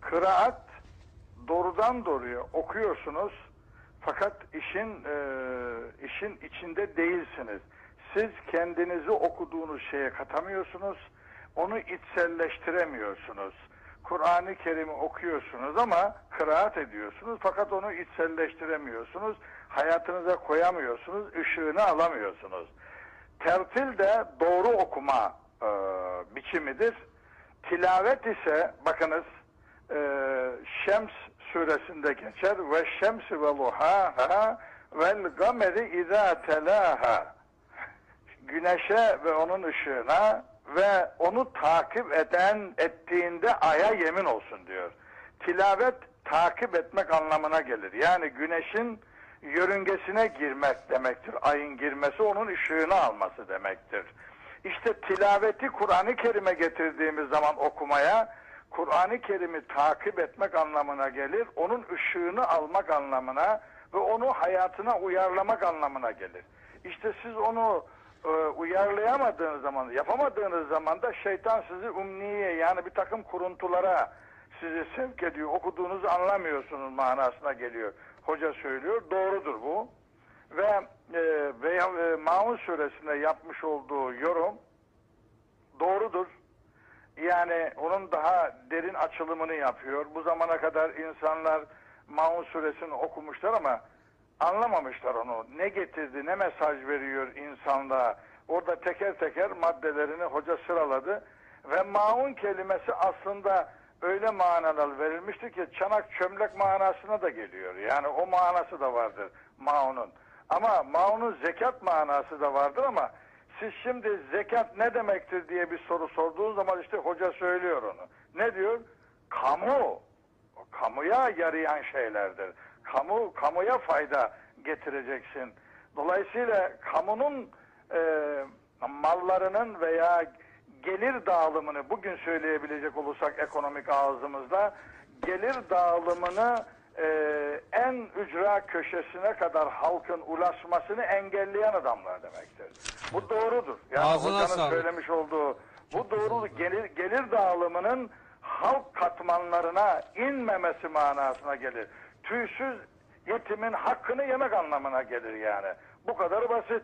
Kıraat doğrudan doğruya okuyorsunuz fakat işin e, işin içinde değilsiniz. Siz kendinizi okuduğunuz şeye katamıyorsunuz. Onu içselleştiremiyorsunuz. Kur'an-ı Kerim'i okuyorsunuz ama kıraat ediyorsunuz fakat onu içselleştiremiyorsunuz. Hayatınıza koyamıyorsunuz, ışığını alamıyorsunuz. Tertil de doğru okuma e, biçimidir. Tilavet ise bakınız e, Şems suresinde geçer ve şemsi ve luhaha vel gameri izâ telâha güneşe ve onun ışığına ve onu takip eden ettiğinde aya yemin olsun diyor. Tilavet takip etmek anlamına gelir. Yani güneşin yörüngesine girmek demektir. Ayın girmesi onun ışığını alması demektir. İşte tilaveti Kur'an-ı Kerim'e getirdiğimiz zaman okumaya Kur'an-ı Kerim'i takip etmek anlamına gelir. Onun ışığını almak anlamına ve onu hayatına uyarlamak anlamına gelir. İşte siz onu e, uyarlayamadığınız zaman, yapamadığınız zaman da şeytan sizi umniye yani bir takım kuruntulara sizi sevk ediyor. Okuduğunuzu anlamıyorsunuz manasına geliyor. Hoca söylüyor. Doğrudur bu. Ve e, veya e, Maun suresinde yapmış olduğu yorum doğrudur. Yani onun daha derin açılımını yapıyor. Bu zamana kadar insanlar Maun suresini okumuşlar ama anlamamışlar onu. Ne getirdi, ne mesaj veriyor insanlığa. Orada teker teker maddelerini hoca sıraladı. Ve maun kelimesi aslında öyle manalar verilmiştir ki çanak çömlek manasına da geliyor. Yani o manası da vardır maunun. Ama maunun zekat manası da vardır ama siz şimdi zekat ne demektir diye bir soru sorduğun zaman işte hoca söylüyor onu. Ne diyor? Kamu. Kamuya yarayan şeylerdir. Kamu kamuya fayda getireceksin. Dolayısıyla kamunun e, mallarının veya gelir dağılımını bugün söyleyebilecek olursak ekonomik ağzımızda gelir dağılımını e, en ücra köşesine kadar halkın ulaşmasını engelleyen adamlar demektir. Bu doğrudur. Yani Ağzına hocanın sağlık. söylemiş olduğu bu doğru gelir, gelir dağılımının halk katmanlarına inmemesi manasına gelir. Tüysüz yetimin hakkını yemek anlamına gelir yani. Bu kadar basit.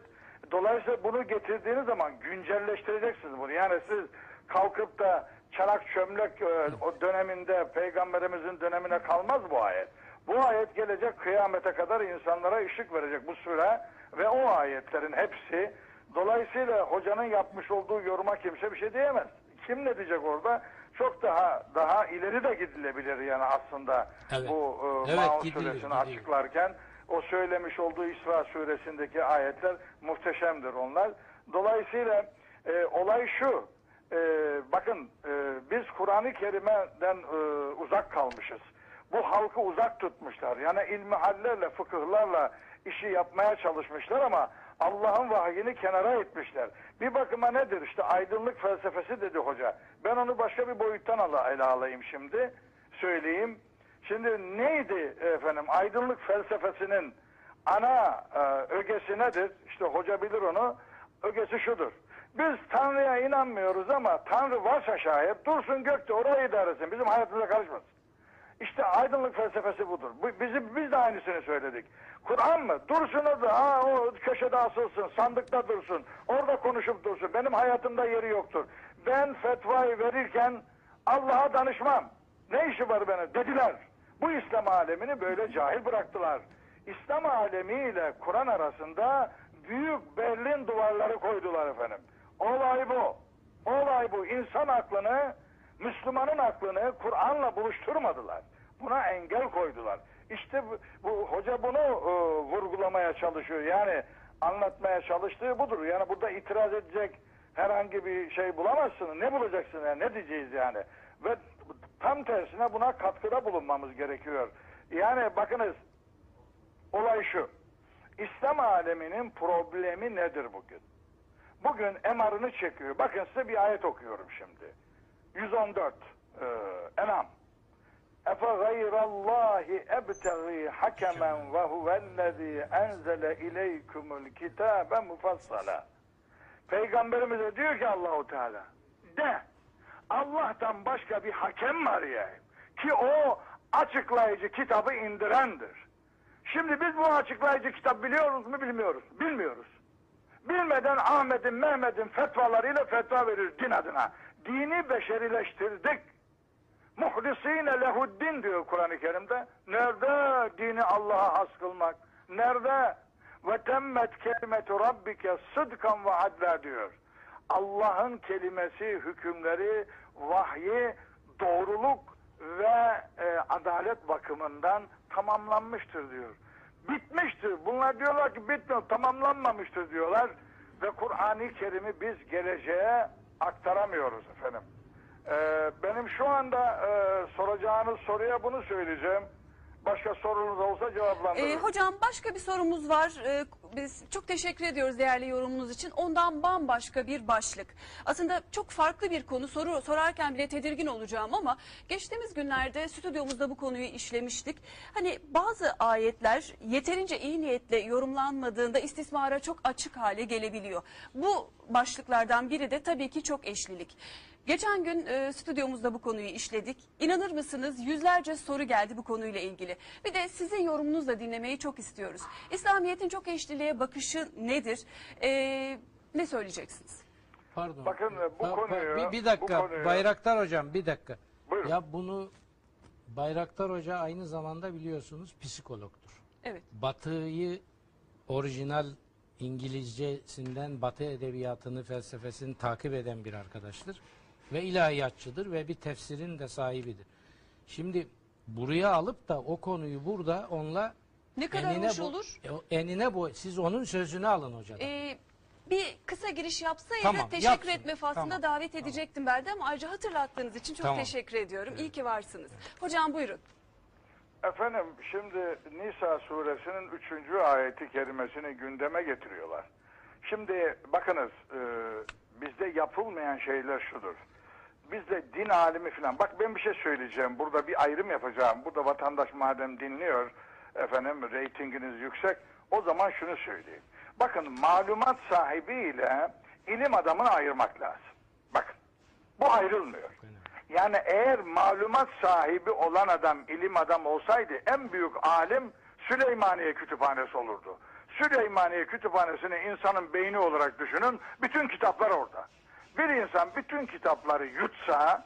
Dolayısıyla bunu getirdiğiniz zaman güncelleştireceksiniz bunu. Yani siz kalkıp da çanak çömlek e, o döneminde peygamberimizin dönemine kalmaz bu ayet. Bu ayet gelecek kıyamete kadar insanlara ışık verecek bu süre ve o ayetlerin hepsi dolayısıyla hocanın yapmış olduğu yoruma kimse bir şey diyemez. Kim ne diyecek orada? Çok daha daha ileri de gidilebilir yani aslında Evet. bu e, Evet, Maun gidilir, suresini gidilir. açıklarken o söylemiş olduğu İsra suresindeki ayetler muhteşemdir onlar. Dolayısıyla e, olay şu. e, bakın e, biz Kur'an-ı Kerim'den e, uzak kalmışız. Bu halkı uzak tutmuşlar. Yani ilmihallerle, fıkıhlarla işi yapmaya çalışmışlar ama Allah'ın vahyini kenara etmişler. Bir bakıma nedir? İşte aydınlık felsefesi dedi hoca. Ben onu başka bir boyuttan ala, ele alayım şimdi. Söyleyeyim. Şimdi neydi efendim aydınlık felsefesinin ana e, ögesi nedir? İşte hoca bilir onu. Ögesi şudur. Biz Tanrı'ya inanmıyoruz ama Tanrı varsa şayet dursun gökte orayı idare etsin. Bizim hayatımıza karışmasın. İşte aydınlık felsefesi budur. Bu, bizim, biz de aynısını söyledik. Kur'an mı? Dursun orada. Ha, o köşede asılsın. Sandıkta dursun. Orada konuşup dursun. Benim hayatımda yeri yoktur. Ben fetvayı verirken Allah'a danışmam. Ne işi var benim? Dediler. Bu İslam alemini böyle cahil bıraktılar. İslam alemiyle Kur'an arasında büyük Berlin duvarları koydular efendim. Olay bu. Olay bu. İnsan aklını Müslümanın aklını Kur'an'la buluşturmadılar. Buna engel koydular. İşte bu, bu hoca bunu e, vurgulamaya çalışıyor. Yani anlatmaya çalıştığı budur. Yani burada itiraz edecek herhangi bir şey bulamazsın. Ne bulacaksın yani? Ne diyeceğiz yani? Ve tam tersine buna katkıda bulunmamız gerekiyor. Yani bakınız olay şu. İslam aleminin problemi nedir bugün? Bugün emarını çekiyor. Bakın size bir ayet okuyorum şimdi. 114 e, Enam. Efe gayrallahi ebtegi hakemen ve huvellezî enzele ileykumul kitabe mufassala. Peygamberimize diyor ki Allahu Teala de Allah'tan başka bir hakem mi arayayım? Ki o açıklayıcı kitabı indirendir. Şimdi biz bu açıklayıcı kitap biliyoruz mu bilmiyoruz. Bilmiyoruz. Bilmeden Ahmet'in, Mehmet'in fetvalarıyla fetva verir din adına. Dini beşerileştirdik. Muhlisine lehuddin diyor Kur'an-ı Kerim'de. Nerede dini Allah'a has kılmak? Nerede? Ve temmet kelimetu rabbike sıdkan ve adla diyor. Allah'ın kelimesi, hükümleri, vahyi, doğruluk ve e, adalet bakımından tamamlanmıştır diyor. Bitmiştir. Bunlar diyorlar ki bitmiyor, tamamlanmamıştır diyorlar. Ve Kur'an-ı Kerim'i biz geleceğe aktaramıyoruz efendim. Ee, benim şu anda e, soracağınız soruya bunu söyleyeceğim. Başka sorunuz olsa cevaplandırırım. Ee, hocam başka bir sorumuz var. Ee, biz çok teşekkür ediyoruz değerli yorumunuz için. Ondan bambaşka bir başlık. Aslında çok farklı bir konu. Soru sorarken bile tedirgin olacağım ama geçtiğimiz günlerde stüdyomuzda bu konuyu işlemiştik. Hani bazı ayetler yeterince iyi niyetle yorumlanmadığında istismara çok açık hale gelebiliyor. Bu başlıklardan biri de tabii ki çok eşlilik. Geçen gün e, stüdyomuzda bu konuyu işledik. İnanır mısınız yüzlerce soru geldi bu konuyla ilgili. Bir de sizin yorumunuzla dinlemeyi çok istiyoruz. İslamiyet'in çok eşliliğe bakışı nedir? E, ne söyleyeceksiniz? Pardon. Bakın, bu Pa- pa- konuyu- bir, bir dakika konuyu- Bayraktar hocam bir dakika. Buyurun. Ya bunu Bayraktar Hoca aynı zamanda biliyorsunuz psikologtur. Evet. Batı'yı orijinal İngilizcesinden Batı edebiyatını, felsefesini takip eden bir arkadaştır. Ve ilahiyatçıdır ve bir tefsirin de sahibidir. Şimdi buraya alıp da o konuyu burada onunla Ne kadar enine hoş bo- olur. e, enine bu siz onun sözünü alın hocadan. E, bir kısa giriş yapsaydı Tamam, teşekkür yapsın. etme faslında Tamam, davet edecektim ben de ama ayrıca hatırlattığınız için çok Tamam. teşekkür ediyorum. İyi ki varsınız. Hocam buyurun. Efendim şimdi Nisa suresinin 3. ayeti kerimesini gündeme getiriyorlar. Şimdi bakınız e, bizde yapılmayan şeyler şudur. Bizde din alimi falan. Bak ben bir şey söyleyeceğim. Burada bir ayrım yapacağım. Burada vatandaş madem dinliyor efendim reytinginiz yüksek. O zaman şunu söyleyeyim. Bakın malumat sahibi ile ilim adamını ayırmak lazım. Bakın bu ayrılmıyor. Yani eğer malumat sahibi olan adam ilim adam olsaydı en büyük alim Süleymaniye Kütüphanesi olurdu. Süleymaniye Kütüphanesi'ni insanın beyni olarak düşünün. Bütün kitaplar orada. Bir insan bütün kitapları yutsa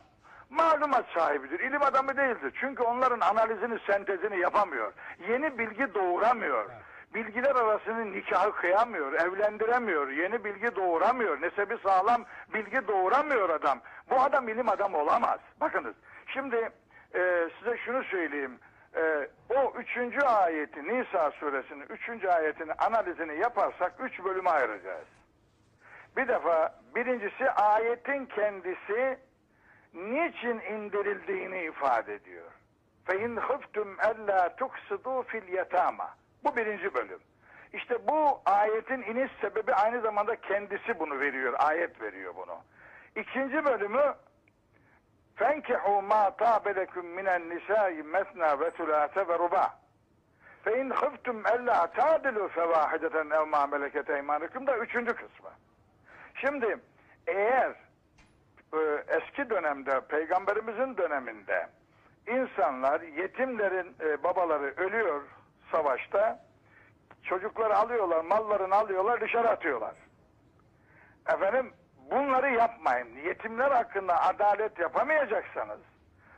malumat sahibidir. İlim adamı değildir. Çünkü onların analizini, sentezini yapamıyor. Yeni bilgi doğuramıyor. Bilgiler arasını nikahı kıyamıyor, evlendiremiyor, yeni bilgi doğuramıyor, nesebi sağlam bilgi doğuramıyor adam. Bu adam ilim adamı olamaz. Bakınız, şimdi e, size şunu söyleyeyim. E, o üçüncü ayeti, Nisa suresinin üçüncü ayetinin analizini yaparsak üç bölüme ayıracağız. Bir defa birincisi ayetin kendisi niçin indirildiğini ifade ediyor. فَاِنْ خِفْتُمْ اَلَّا تُقْسِدُوا فِي الْيَتَامَى Bu birinci bölüm. İşte bu ayetin iniş sebebi aynı zamanda kendisi bunu veriyor. Ayet veriyor bunu. İkinci bölümü فَانْكِحُوا مَا طَابَ لَكُمْ مِنَ النِّسَاءِ مَثْنَا وَثُلَاثَ وَرُبَاعَ فَاِنْ خِفْتُمْ اَلَّا تَعْدِلُوا فَوَاحِدَةً اَوْ مَا مَلَكَتْ اَيْمَانُكُمْ da üçüncü kısmı. Şimdi eğer e, eski dönemde, peygamberimizin döneminde insanlar, yetimlerin e, babaları ölüyor savaşta, çocukları alıyorlar, mallarını alıyorlar, dışarı atıyorlar. Efendim bunları yapmayın. Yetimler hakkında adalet yapamayacaksanız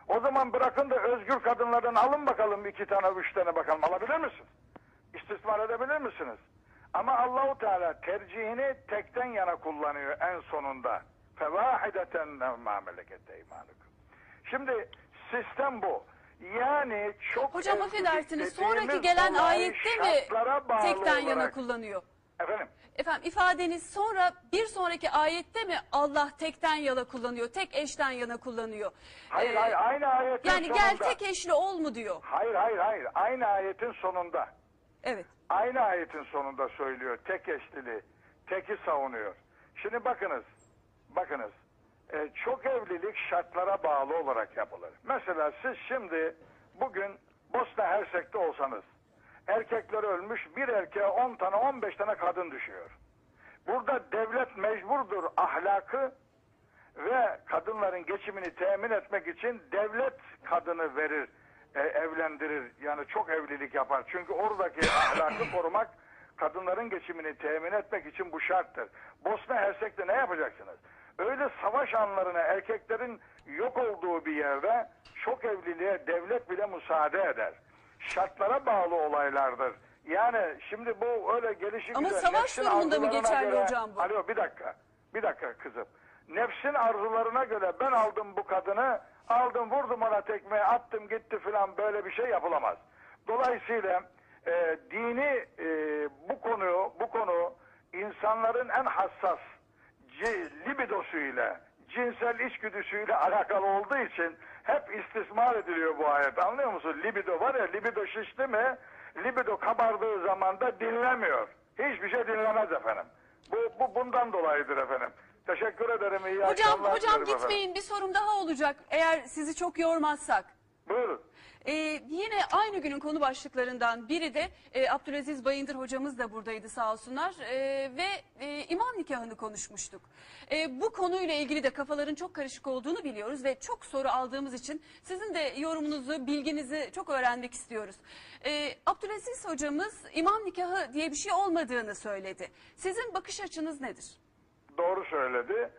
o zaman bırakın da özgür kadınlardan alın bakalım iki tane, üç tane bakalım. Alabilir misiniz? İstismar edebilir misiniz? Ama Allahu Teala tercihini tekten yana kullanıyor en sonunda. Fevahideten ma meleket eymanukum. Şimdi sistem bu. Yani çok Hocam affedersiniz sonraki gelen ayette mi tekten yana kullanıyor? Efendim? Efendim ifadeniz sonra bir sonraki ayette mi Allah tekten yana kullanıyor, tek eşten yana kullanıyor? Hayır Ee, hayır aynı ayetin Yani sonunda. gel tek eşli ol mu diyor? Hayır hayır hayır aynı ayetin sonunda. Evet. Aynı ayetin sonunda söylüyor. Tek eşliliği. Teki savunuyor. Şimdi bakınız. Bakınız. e, çok evlilik şartlara bağlı olarak yapılır. Mesela siz şimdi bugün Bosna Hersek'te olsanız erkekler ölmüş bir erkeğe 10 tane 15 tane kadın düşüyor. Burada devlet mecburdur ahlakı ve kadınların geçimini temin etmek için devlet kadını verir, e, evlendirir. Yani çok evlilik yapar. Çünkü oradaki ahlakı korumak, kadınların geçimini temin etmek için bu şarttır. Bosna Hersek'te ne yapacaksınız? Öyle savaş anlarına erkeklerin yok olduğu bir yerde çok evliliğe devlet bile müsaade eder. Şartlara bağlı olaylardır. Yani şimdi bu öyle gelişi Ama güzel, savaş nefsin durumunda mı arzularına geçerli göre- hocam bu? Alo bir dakika. Bir dakika kızım. Nefsin arzularına göre ben aldım bu kadını, aldım vurdum ona tekmeyi, attım gitti filan böyle bir şey yapılamaz. Dolayısıyla e, dini e, bu konu bu konu insanların en hassas ci- libidosuyla, cinsel içgüdüsüyle alakalı olduğu için hep istismar ediliyor bu ayet. Anlıyor musun? Libido var ya, libido şişti mi, libido kabardığı zaman da dinlemiyor. Hiçbir şey dinlemez efendim. Bu, bu bundan dolayıdır efendim. Teşekkür ederim. iyi Hocam akşamlar hocam dilerim efendim. gitmeyin bir sorum daha olacak eğer sizi çok yormazsak. Buyurun. Ee, yine aynı günün konu başlıklarından biri de e, Abdülaziz Bayındır hocamız da buradaydı sağ olsunlar Ee, ve e, imam nikahını konuşmuştuk. Ee, bu konuyla ilgili de kafaların çok karışık olduğunu biliyoruz ve çok soru aldığımız için sizin de yorumunuzu, bilginizi çok öğrenmek istiyoruz. Ee, Abdülaziz hocamız imam nikahı diye bir şey olmadığını söyledi. Sizin bakış açınız nedir? Doğru söyledi.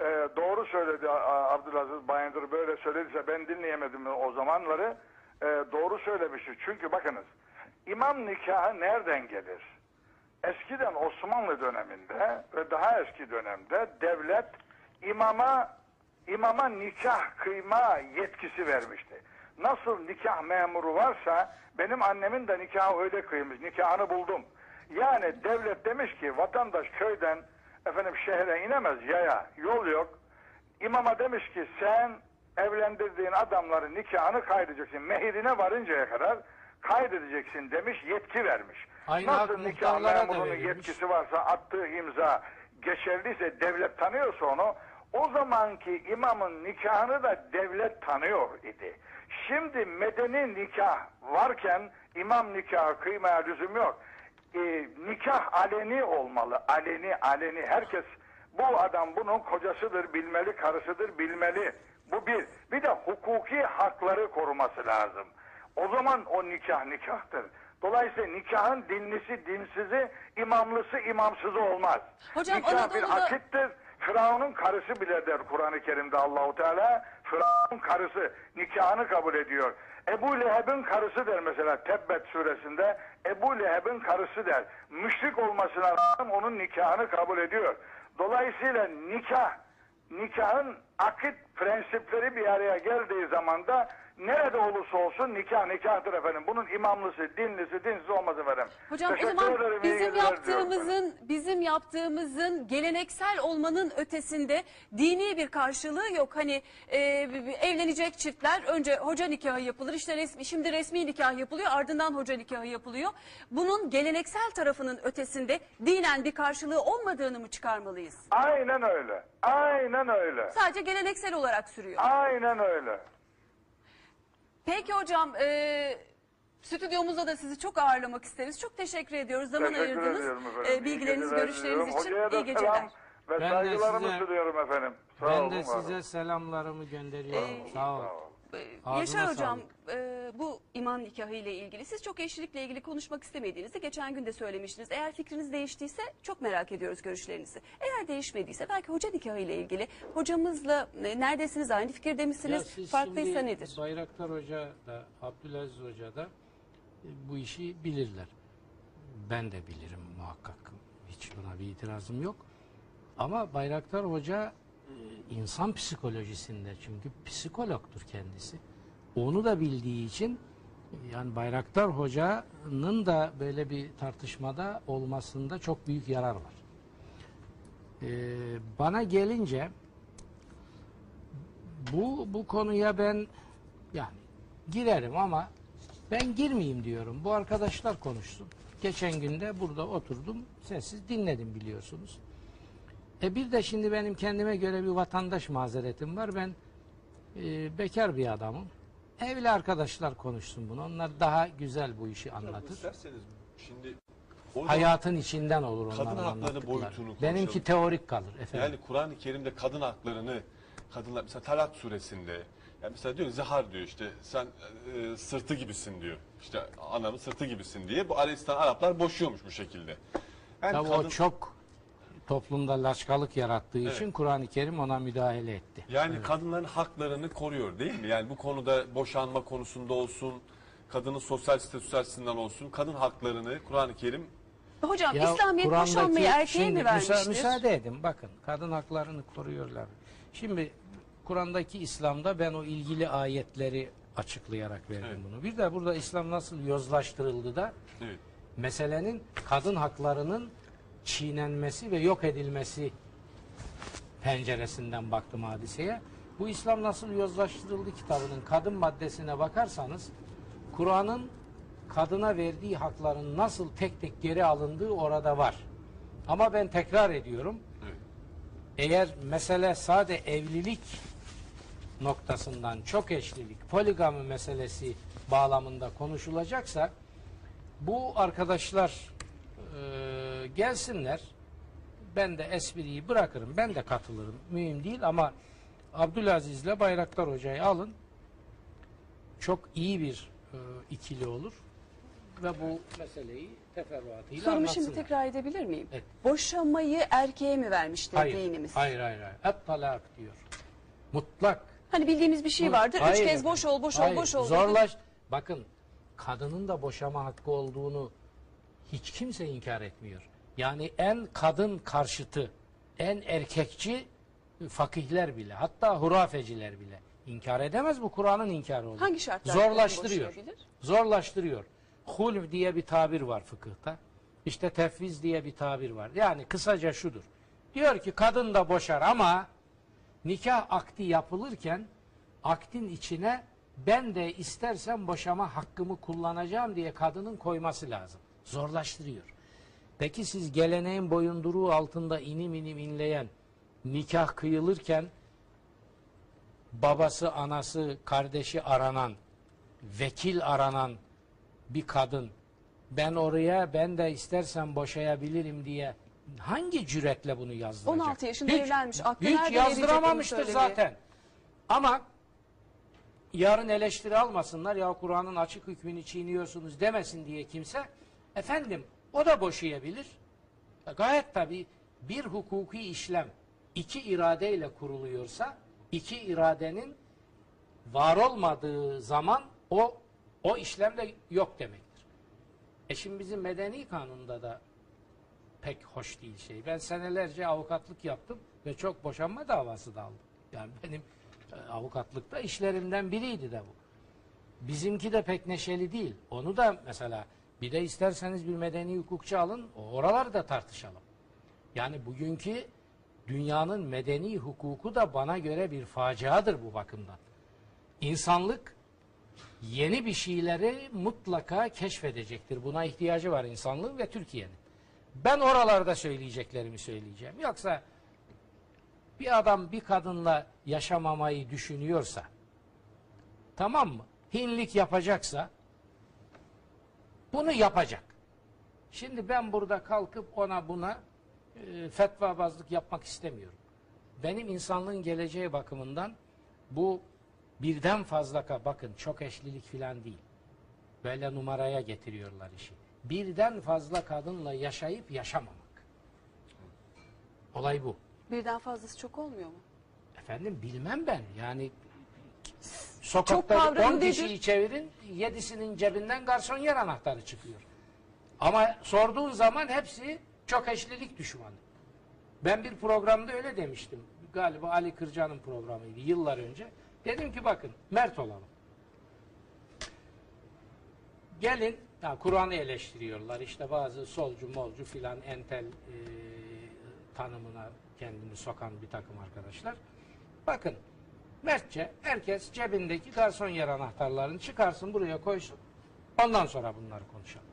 Ee, doğru söyledi Abdülaziz Bayındır böyle söylediyse ben dinleyemedim o zamanları. Ee, doğru söylemiştir. Çünkü bakınız imam nikahı nereden gelir? Eskiden Osmanlı döneminde ve daha eski dönemde devlet imama imama nikah kıyma yetkisi vermişti. Nasıl nikah memuru varsa benim annemin de nikahı öyle kıymış. Nikahını buldum. Yani devlet demiş ki vatandaş köyden efendim şehre inemez yaya yol yok. İmama demiş ki sen evlendirdiğin adamların nikahını kaydedeceksin. Mehirine varıncaya kadar kaydedeceksin demiş yetki vermiş. Aynı Nasıl nikah memurunun yetkisi varsa attığı imza geçerliyse devlet tanıyorsa onu o zamanki imamın nikahını da devlet tanıyor idi. Şimdi medeni nikah varken imam nikahı kıymaya lüzum yok. Ee, nikah aleni olmalı. Aleni aleni herkes bu adam bunun kocasıdır bilmeli, karısıdır bilmeli. Bu bir. Bir de hukuki hakları koruması lazım. O zaman o nikah nikahtır. Dolayısıyla nikahın dinlisi dinsizi, imamlısı imamsızı olmaz. Hocam, Nikah bir Anadolu'da- akittir. Firavun'un karısı bile der Kur'an-ı Kerim'de Allahu Teala. Firavun'un karısı nikahını kabul ediyor. Ebu Leheb'in karısı der mesela Tebbet suresinde. Ebu Leheb'in karısı der. Müşrik olmasına rağmen onun nikahını kabul ediyor. Dolayısıyla nikah, nikahın akit prensipleri bir araya geldiği zaman da nerede olursa olsun nikah nikahtır efendim. Bunun imamlısı, dinlisi, dinsiz olmaz efendim. Hocam o Teşekkür zaman ederim, bizim yaptığımızın bizim yaptığımızın geleneksel olmanın ötesinde dini bir karşılığı yok. Hani e, evlenecek çiftler önce hoca nikahı yapılır. İşte resmi şimdi resmi nikah yapılıyor, ardından hoca nikahı yapılıyor. Bunun geleneksel tarafının ötesinde dinen bir karşılığı olmadığını mı çıkarmalıyız? Aynen öyle. Aynen öyle. Sadece geleneksel olarak sürüyor. Aynen öyle. Peki hocam, e, stüdyomuzda da sizi çok ağırlamak isteriz. Çok teşekkür ediyoruz. Zaman Teşekkür ayırdınız. ediyorum efendim. E, İyi bilgileriniz, geceler görüşleriniz diliyorum. için Hocaya da iyi geceler. selam ve Ben de saygılarımı size- sunuyorum efendim. Sağ Ben olun, de var olun. size selamlarımı gönderiyorum. Ee, Sağ ol. Ağzına Yaşar hocam e, bu iman nikahı ile ilgili siz çok eşlilikle ilgili konuşmak istemediğinizi geçen gün de söylemiştiniz. Eğer fikriniz değiştiyse çok merak ediyoruz görüşlerinizi. Eğer değişmediyse belki hoca nikahı ile ilgili hocamızla e, neredesiniz aynı fikirde Ya misiniz siz farklıysa şimdi nedir? Bayraktar Hoca da Abdülaziz Hoca da e, bu işi bilirler. Ben de bilirim muhakkak. Hiç buna bir itirazım yok. Ama Bayraktar Hoca insan psikolojisinde çünkü psikologtur kendisi. Onu da bildiği için yani Bayraktar Hoca'nın da böyle bir tartışmada olmasında çok büyük yarar var. Ee, bana gelince bu bu konuya ben yani girerim ama ben girmeyeyim diyorum. Bu arkadaşlar konuşsun. Geçen günde burada oturdum, sessiz dinledim biliyorsunuz. E bir de şimdi benim kendime göre bir vatandaş mazeretim var. Ben e, bekar bir adamım. Evli arkadaşlar konuşsun bunu. Onlar daha güzel bu işi anlatır. İsterseniz şimdi o Hayatın içinden olur onların Kadın hakları anlattıkları. boyutunu konuşalım. Benimki teorik kalır efendim. Yani Kur'an-ı Kerim'de kadın haklarını kadınlar mesela Talak suresinde yani mesela diyor zihar diyor işte sen e, sırtı gibisin diyor. İşte anamın sırtı gibisin diye bu Arabistan Araplar boşuyormuş bu şekilde. Yani Tabii kadın- o çok toplumda laçkalık yarattığı Evet. için Kur'an-ı Kerim ona müdahale etti. Yani kadınların haklarını koruyor değil mi? Yani bu konuda boşanma konusunda olsun, kadının sosyal statüsü açısından olsun, kadın haklarını Kur'an-ı Kerim Hocam Ya İslamiyet Kur'an'daki- boşanmayı erkeğe şimdi mi müsa- vermiştir? müsaade edin bakın kadın haklarını koruyorlar. Şimdi Kur'an'daki İslam'da ben o ilgili ayetleri açıklayarak verdim Evet. bunu. Bir de burada İslam nasıl yozlaştırıldı da evet. meselenin kadın haklarının çiğnenmesi ve yok edilmesi penceresinden baktım hadiseye. Bu İslam nasıl yozlaştırıldı kitabının kadın maddesine bakarsanız Kur'an'ın kadına verdiği hakların nasıl tek tek geri alındığı orada var. Ama ben tekrar ediyorum. Evet. Eğer mesele sade evlilik noktasından çok eşlilik, poligami meselesi bağlamında konuşulacaksa bu arkadaşlar e, gelsinler. Ben de espriyi bırakırım. Ben de katılırım. Mühim değil ama Abdülaziz'le Bayraktar Hoca'yı alın. Çok iyi bir e, ikili olur. Ve bu meseleyi teferruatıyla Sorumu şimdi tekrar edebilir miyim? Evet. Boşanmayı erkeğe mi vermiştir hayır, dinimiz? Hayır hayır hayır. Hep talak diyor. Mutlak. Hani bildiğimiz bir şey vardır. Üç Hayır kez efendim. boş ol, boş ol, Hayır, boş ol. Zorlaş. Bakın kadının da boşama hakkı olduğunu hiç kimse inkar etmiyor. Yani en kadın karşıtı, en erkekçi fakihler bile, hatta hurafeciler bile inkar edemez bu Kur'an'ın inkarı olur. Hangi şartlarda Zorlaştırıyor. Zorlaştırıyor. Hulv diye bir tabir var fıkıhta. İşte tefviz diye bir tabir var. Yani kısaca şudur. Diyor ki kadın da boşar ama nikah akdi yapılırken akdin içine ben de istersem boşama hakkımı kullanacağım diye kadının koyması lazım. Zorlaştırıyor. Peki siz geleneğin boyunduruğu altında inim inim inleyen nikah kıyılırken babası, anası, kardeşi aranan, vekil aranan bir kadın ben oraya ben de istersem boşayabilirim diye hangi cüretle bunu yazdıracak? 16 yaşında evlenmiş. Aklı hiç yazdıramamıştır zaten. Ama yarın eleştiri almasınlar ya Kur'an'ın açık hükmünü çiğniyorsunuz demesin diye kimse efendim o da boşayabilir. Gayet tabi bir hukuki işlem iki iradeyle kuruluyorsa iki iradenin var olmadığı zaman o o işlem de yok demektir. E şimdi bizim medeni kanunda da pek hoş değil şey. Ben senelerce avukatlık yaptım ve çok boşanma davası da aldım. Yani benim e, avukatlıkta işlerimden biriydi de bu. Bizimki de pek neşeli değil. Onu da mesela bir de isterseniz bir medeni hukukçu alın, oraları da tartışalım. Yani bugünkü dünyanın medeni hukuku da bana göre bir faciadır bu bakımdan. İnsanlık yeni bir şeyleri mutlaka keşfedecektir. Buna ihtiyacı var insanlığın ve Türkiye'nin. Ben oralarda söyleyeceklerimi söyleyeceğim. Yoksa bir adam bir kadınla yaşamamayı düşünüyorsa tamam mı? Hinlik yapacaksa bunu yapacak. Şimdi ben burada kalkıp ona buna e, fetvabazlık yapmak istemiyorum. Benim insanlığın geleceği bakımından bu birden fazla ka- bakın çok eşlilik filan değil. Böyle numaraya getiriyorlar işi. Birden fazla kadınla yaşayıp yaşamamak. Olay bu. Birden fazlası çok olmuyor mu? Efendim bilmem ben. Yani sokakta kavramı 10 nedir? kişiyi çevirin, 7'sinin cebinden garson yer anahtarı çıkıyor. Ama sorduğun zaman hepsi çok eşlilik düşmanı. Ben bir programda öyle demiştim. galiba Ali Kırca'nın programıydı yıllar önce. Dedim ki bakın mert olalım. Gelin Kur'an'ı eleştiriyorlar. İşte bazı solcu molcu filan entel e, tanımına kendini sokan bir takım arkadaşlar. Bakın mertçe herkes cebindeki garson yer anahtarlarını çıkarsın buraya koysun. Ondan sonra bunları konuşalım.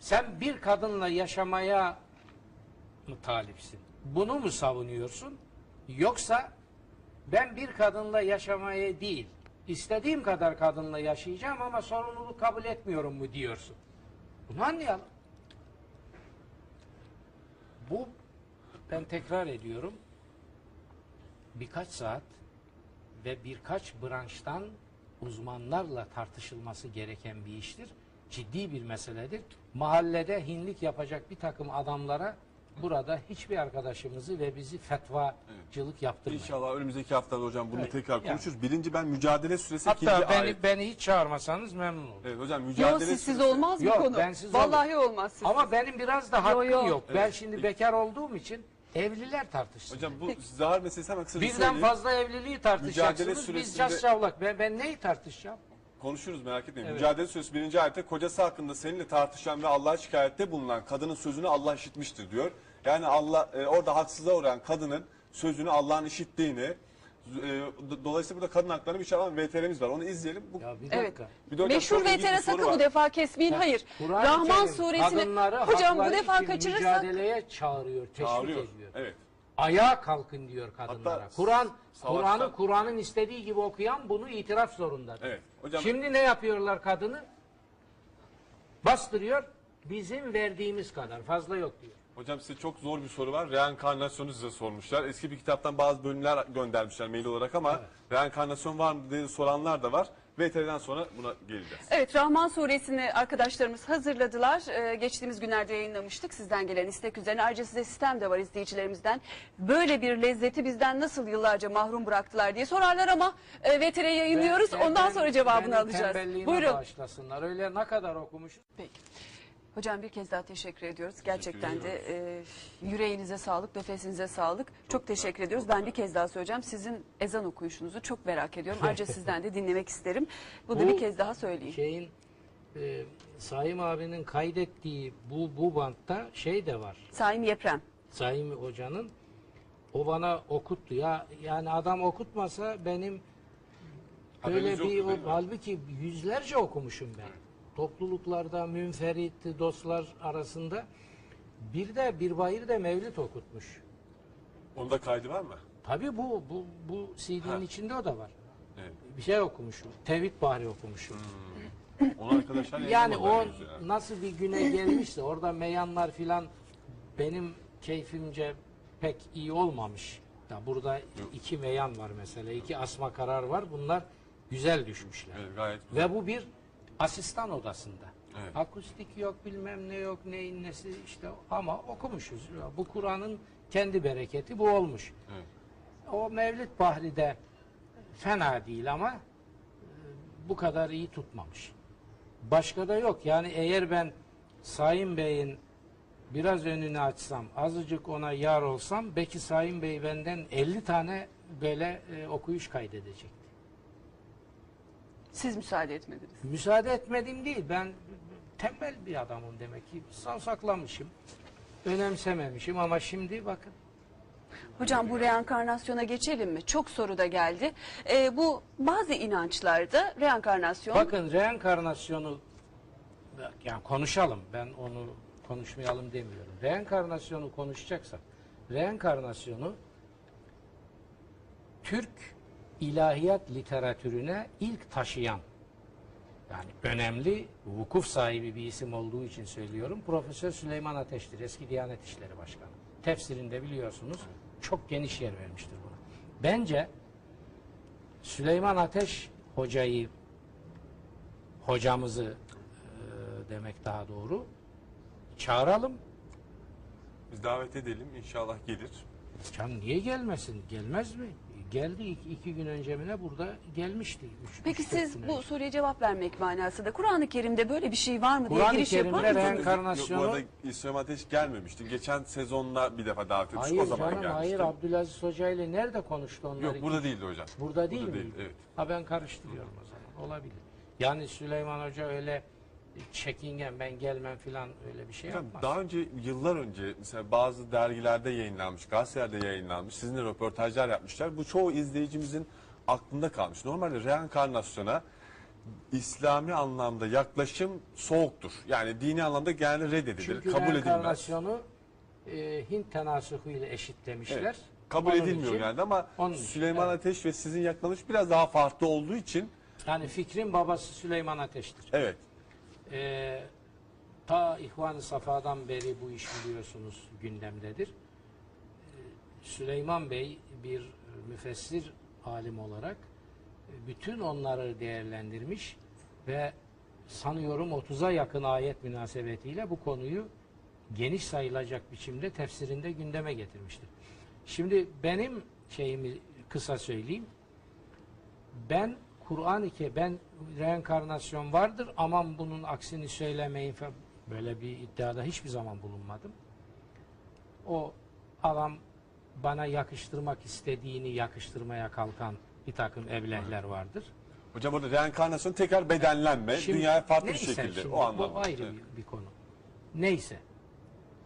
Sen bir kadınla yaşamaya mı talipsin? Bunu mu savunuyorsun? Yoksa ben bir kadınla yaşamaya değil, istediğim kadar kadınla yaşayacağım ama sorumluluk kabul etmiyorum mu diyorsun? Bunu anlayalım. Bu ben tekrar ediyorum birkaç saat ve birkaç branştan uzmanlarla tartışılması gereken bir iştir. Ciddi bir meseledir. Mahallede hinlik yapacak bir takım adamlara burada hiçbir arkadaşımızı ve bizi fetvacılık yaptırmayın. İnşallah önümüzdeki haftada hocam bunu Evet, tekrar yani. konuşuruz. Birinci ben mücadele süresi Hatta beni, ayet. beni hiç çağırmasanız memnun olurum. Evet hocam Yo mücadele siz siz süresi- olmaz bu Yok, konu. bensiz Vallahi olmaz siz. Ama benim biraz da hakkım yo. yok. Ben Evet. şimdi bekar olduğum için evliler tartışsın. Hocam bu zahar meselesi hemen kısaca Birden söyleyeyim. fazla evliliği tartışacaksınız. Mücadele Biz süresinde- cas çavlak. Ben, ben neyi tartışacağım? Konuşuruz merak etmeyin. Evet. Mücadele süresi birinci ayette kocası hakkında seninle tartışan ve Allah'a şikayette bulunan kadının sözünü Allah işitmiştir diyor. Yani Allah e, orada haksızlığa uğrayan kadının sözünü Allah'ın işittiğini dolayısıyla burada kadın haklarını bir şey alan VTR'miz var. Onu izleyelim. Bu Ya bir Evet. dakika. Bir Meşhur VTR sakın bu defa kesmeyin. Hayır. Kur'an-ı Rahman Kerim suresini kadınları hocam bu hakları defa için kaçırırsak mücadeleye çağırıyor, teşvik Çağırıyor. ediyor. Evet. Ayağa kalkın diyor kadınlara. Hatta Kur'an Kur'an'ı Kur'an'ın istediği gibi okuyan bunu itiraf zorundadır. Evet. Hocam Şimdi ne yapıyorlar kadını? Bastırıyor. Bizim verdiğimiz kadar fazla yok diyor. Hocam size çok zor bir soru var. Reenkarnasyonu size sormuşlar. Eski bir kitaptan bazı bölümler göndermişler mail olarak ama reenkarnasyon var mı diye soranlar da var. VTR'den sonra buna geleceğiz. Evet Rahman suresini arkadaşlarımız hazırladılar. Ee, geçtiğimiz günlerde yayınlamıştık sizden gelen istek üzerine. Ayrıca size sistem de var izleyicilerimizden. Böyle bir lezzeti bizden nasıl yıllarca mahrum bıraktılar diye sorarlar ama e, VTR'ye yayınlıyoruz. Ben- Ondan ben- sonra cevabını benim alacağız. tembelliğime Buyurun. bağışlasınlar. Öyle ne kadar okumuşuz. Peki. Hocam bir kez daha teşekkür ediyoruz. Gerçekten de e, yüreğinize sağlık, nefesinize sağlık. Çok, teşekkür ediyoruz. Ben bir kez daha söyleyeceğim. Sizin ezan okuyuşunuzu çok merak ediyorum. Ayrıca sizden de dinlemek isterim. Bunu Bu bir kez daha söyleyeyim. Şeyin e, Saim abinin kaydettiği bu bu bantta şey de var. Saim Yeprem. Saim hocanın o bana okuttu ya yani adam okutmasa benim böyle bir o, halbuki yüzlerce okumuşum ben. Topluluklarda münferit dostlar arasında bir de bir bayır da mevlid okutmuş. Onda kaydı var mı? Tabii bu bu bu CD'nin içinde o da var. Evet. Bir şey okumuşum. Tevhid Bahri okumuşum. Onu arkadaşlar Yani o yani. nasıl bir güne gelmişse orada meyanlar filan benim keyfimce pek iyi olmamış. Ya burada iki meyan var mesela, iki asma karar var. Bunlar güzel düşmüşler. Evet, gayet güzel. Ve bu bir asistan odasında. Evet. Akustik yok, bilmem ne yok, neyin nesi işte ama okumuşuz. Bu Kur'an'ın kendi bereketi bu olmuş. Evet. O Mevlid Bahri'de fena değil ama e, bu kadar iyi tutmamış. Başka da yok. Yani eğer ben Sayın Bey'in biraz önünü açsam, azıcık ona yar olsam belki Sayın Bey benden 50 tane böyle e, okuyuş kaydedecek. Siz müsaade etmediniz. Müsaade etmedim değil. Ben tembel bir adamım demek ki. Savsaklamışım. Önemsememişim ama şimdi bakın. Hocam bu reenkarnasyona geçelim mi? Çok soru da geldi. Ee, bu bazı inançlarda reenkarnasyon Bakın reenkarnasyonu yani konuşalım. Ben onu konuşmayalım demiyorum. Reenkarnasyonu konuşacaksak reenkarnasyonu Türk ilahiyat literatürüne ilk taşıyan yani önemli vukuf sahibi bir isim olduğu için söylüyorum. Profesör Süleyman Ateş'tir. Eski Diyanet İşleri Başkanı. Tefsirinde biliyorsunuz çok geniş yer vermiştir buna. Bence Süleyman Ateş hocayı hocamızı e, demek daha doğru çağıralım. Biz davet edelim inşallah gelir. Can niye gelmesin? Gelmez mi? Geldi iki, iki gün önce mi ne burada gelmişti. Üç, Peki üç, siz bu önce. soruya cevap vermek manasında Kur'an-ı Kerim'de böyle bir şey var mı diye Kur'an-ı giriş yapar Kerim'de mısınız? reenkarnasyonu- bu arada İslam Ateş gelmemişti. Geçen sezonla bir defa davet etmiş. Hayır o zaman canım gelmişti. hayır Abdülaziz Hoca ile nerede konuştu onlar? Yok burada değildi hocam. Burada değil mi? değil, evet. Ha ben karıştırıyorum o zaman. Olabilir. Yani Süleyman Hoca öyle çekingen ben gelmem filan öyle bir şey yapmaz. daha önce yıllar önce mesela bazı dergilerde yayınlanmış, gazetelerde yayınlanmış, sizinle röportajlar yapmışlar. Bu çoğu izleyicimizin aklında kalmış. Normalde reenkarnasyona İslami anlamda yaklaşım soğuktur. Yani dini anlamda genelde reddedilir, Çünkü kabul edilmez. reenkarnasyonu e, Hint tenasuhu ile eşitlemişler. Evet, kabul Onun edilmiyor için- yani ama onun için, Süleyman evet. Ateş ve sizin yaklanış biraz daha farklı olduğu için Yani fikrin babası Süleyman Ateş'tir. evet. Ee, ta İhvan-ı Safa'dan beri bu iş biliyorsunuz gündemdedir. Ee, Süleyman Bey bir müfessir alim olarak e, bütün onları değerlendirmiş ve sanıyorum 30'a yakın ayet münasebetiyle bu konuyu geniş sayılacak biçimde tefsirinde gündeme getirmiştir. Şimdi benim şeyimi kısa söyleyeyim. Ben Kur'an-ı Kerim ben reenkarnasyon vardır aman bunun aksini söylemeyin falan böyle bir iddiada hiçbir zaman bulunmadım. O adam bana yakıştırmak istediğini yakıştırmaya kalkan bir takım evlehler vardır. Hocam orada reenkarnasyon tekrar bedenlenme, Şimdi- dünyaya farklı bir şekilde şimdi, o anlamda. Bu ayrı Evet. bir, bir konu. Neyse.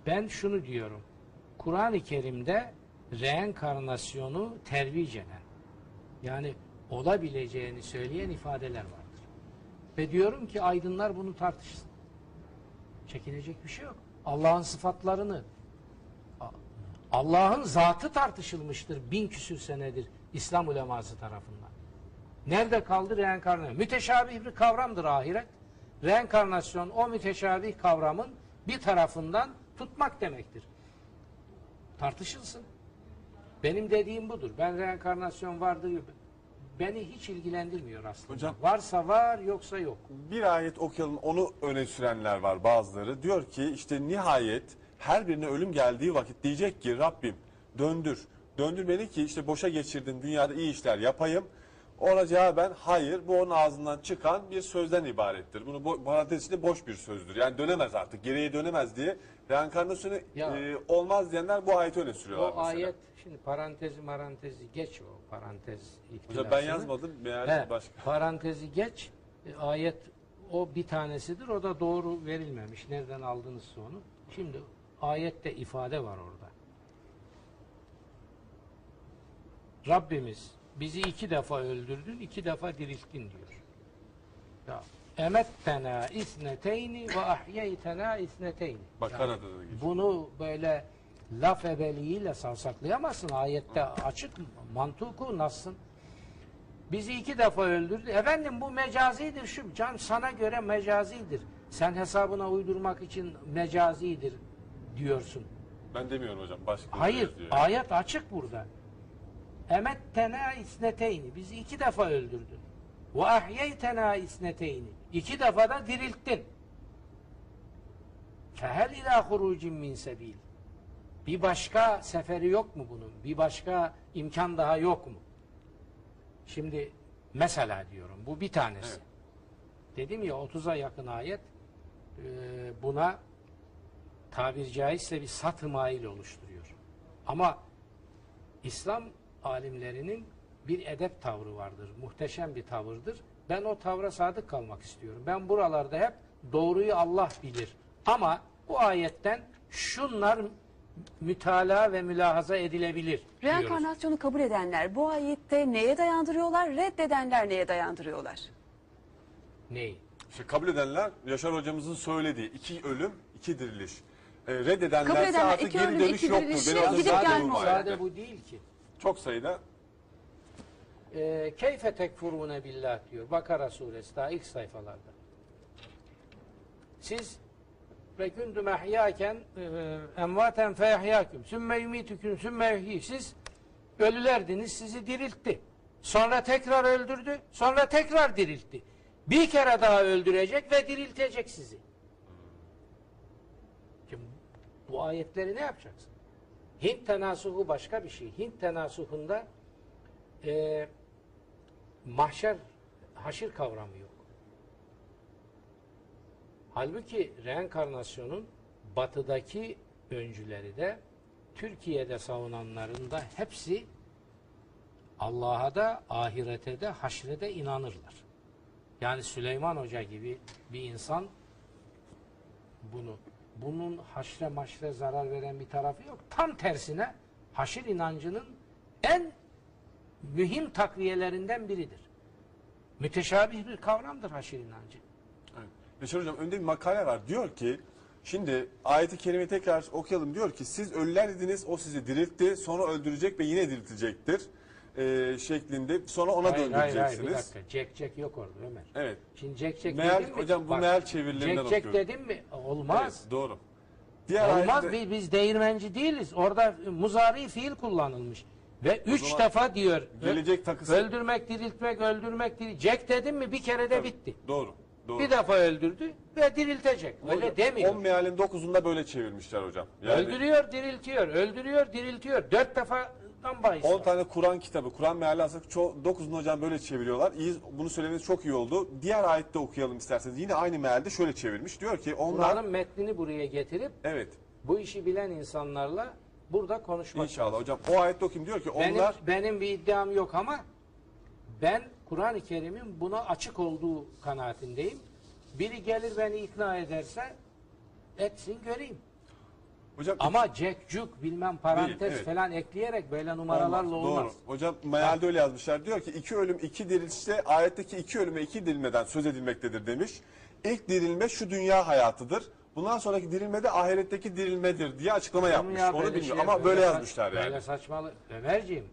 Ben şunu diyorum. Kur'an-ı Kerim'de reenkarnasyonu tervic eden yani olabileceğini söyleyen ifadeler vardır. Ve diyorum ki aydınlar bunu tartışsın. Çekinecek bir şey yok. Allah'ın sıfatlarını Allah'ın zatı tartışılmıştır bin küsür senedir İslam uleması tarafından. Nerede kaldı reenkarnasyon? Müteşabih bir kavramdır ahiret. Reenkarnasyon o müteşabih kavramın bir tarafından tutmak demektir. Tartışılsın. Benim dediğim budur. Ben reenkarnasyon vardır. Beni hiç ilgilendirmiyor aslında. Hocam- Varsa var yoksa yok. Bir ayet okuyalım onu öne sürenler var bazıları. Diyor ki işte nihayet her birine ölüm geldiği vakit diyecek ki Rabbim döndür. Döndür beni ki işte boşa geçirdin dünyada iyi işler yapayım. Ona cevaben hayır bu onun ağzından çıkan bir sözden ibarettir. Bunu bo- parantez içinde boş bir sözdür. Yani dönemez artık geriye dönemez diye reenkarnasyonu Ya- e, olmaz diyenler bu ayeti öne sürüyorlar O mesela. ayet şimdi parantezi marantezi geç o parantez Hocam ben yazmadım meğer He, başka. Parantezi geç. E, ayet o bir tanesidir. O da doğru verilmemiş. Nereden aldınız onu? Şimdi ayette ifade var orada. Rabbimiz bizi iki defa öldürdün, iki defa dirilttin diyor. Ya emettena isneteyni ve ahyeytena isneteyni. Bakara'da da geçiyor. Bunu böyle laf ebeliğiyle savsaklayamazsın. Ayette açık mantuku nasılsın? Bizi iki defa öldürdü. Efendim bu mecazidir şu. Can sana göre mecazidir. Sen hesabına uydurmak için mecazidir diyorsun. Ben demiyorum hocam başka. Hayır, diyor. ayet açık burada. Emettena isneteyni. Bizi iki defa öldürdün. Ve ahyeytena isneteyni. İki defa da dirilttin. Fehel ila hurucin min sebil. Bir başka seferi yok mu bunun? Bir başka imkan daha yok mu? Şimdi mesela diyorum bu bir tanesi. Evet. Dedim ya 30'a yakın ayet e, buna tabir caizse bir satı mail oluşturuyor. Ama İslam alimlerinin bir edep tavrı vardır. Muhteşem bir tavırdır. Ben o tavra sadık kalmak istiyorum. Ben buralarda hep doğruyu Allah bilir. Ama bu ayetten şunlar mütalaa ve mülahaza edilebilir diyoruz. Reenkarnasyonu kabul edenler bu ayette neye dayandırıyorlar? Reddedenler neye dayandırıyorlar? Neyi? İşte kabul edenler Yaşar hocamızın söylediği iki ölüm, iki diriliş. E, reddedenler Kabul edenler artık iki geri ölüm, dönüş iki yoktur. dirilişi Biraz gidip gelme bu olarak. ayette. Sade bu değil ki. Çok sayıda Ee, Keyfe tekfurune billah diyor. Bakara suresi daha ilk sayfalarda. Siz ve kuntum ehyâken e, envaten fe ehyâküm sümme yumitüküm sümme. Siz ölülerdiniz sizi diriltti. Sonra tekrar öldürdü. Sonra tekrar diriltti. Bir kere daha öldürecek ve diriltecek sizi. Şimdi bu ayetleri ne yapacaksın? Hint tenasuhu başka bir şey. Hint tenasuhunda e, mahşer, haşir kavramı yok. Halbuki reenkarnasyonun batıdaki öncüleri de Türkiye'de savunanların da hepsi Allah'a da ahirete de haşre de inanırlar. Yani Süleyman Hoca gibi bir insan bunu bunun haşre maşre zarar veren bir tarafı yok. Tam tersine haşir inancının en mühim takviyelerinden biridir. Müteşabih bir kavramdır haşir inancı. Yaşar Hocam önde bir makale var. Diyor ki şimdi ayeti kerimeyi tekrar okuyalım. Diyor ki siz ölüler dediniz o sizi diriltti sonra öldürecek ve yine diriltecektir. Ee, şeklinde sonra ona Hayır, hayır, hayır, bir döndüreceksiniz. dakika. Cek cek yok orada Ömer. Evet. Şimdi cek cek Meal- dedim mi? hocam bu meal çevirilerinden Cek cek okuyorum. dedim mi? Olmaz. Evet, doğru. Diğer Olmaz ayette- biz, değirmenci değiliz. Orada muzari fiil kullanılmış. Ve üç zaman defa diyor. gelecek takısı- Öldürmek, diriltmek, öldürmek, diriltmek. Cek dedim mi bir kere de bitti. Doğru. Doğru. Bir defa öldürdü ve diriltecek. Öyle demiyor. 10 mealin 9'unda böyle çevirmişler hocam. Yani Öldürüyor, diriltiyor. Öldürüyor, diriltiyor. Dört defadan bahis 10 var. tane Kur'an kitabı, Kur'an meali alsak 9'unu hocam böyle çeviriyorlar. İyi, bunu söylemeniz çok iyi oldu. Diğer ayette okuyalım isterseniz. Yine aynı mealde şöyle çevirmiş. Diyor ki onlar Kur'an'ın metnini buraya getirip evet bu işi bilen insanlarla burada konuşmak inşallah hocam o ayette okuyayım diyor ki Benim, onlar benim bir iddiam yok ama ben Kur'an-ı Kerim'in buna açık olduğu kanaatindeyim. Biri gelir beni ikna ederse etsin göreyim. hocam Ama cek cuk bilmem parantez Değil, evet. falan ekleyerek böyle numaralarla olmaz. Doğru. Hocam mealde öyle yazmışlar. Diyor ki iki ölüm iki dirilişte ayetteki iki ölüme iki dirilmeden söz edilmektedir demiş. İlk dirilme şu dünya hayatıdır. Bundan sonraki dirilme de ahiretteki dirilmedir diye açıklama yapmış. Ya Onu böyle bilmiyorum şey- ama böyle yazmışlar yani. Böyle saçmalık. Ömerciğim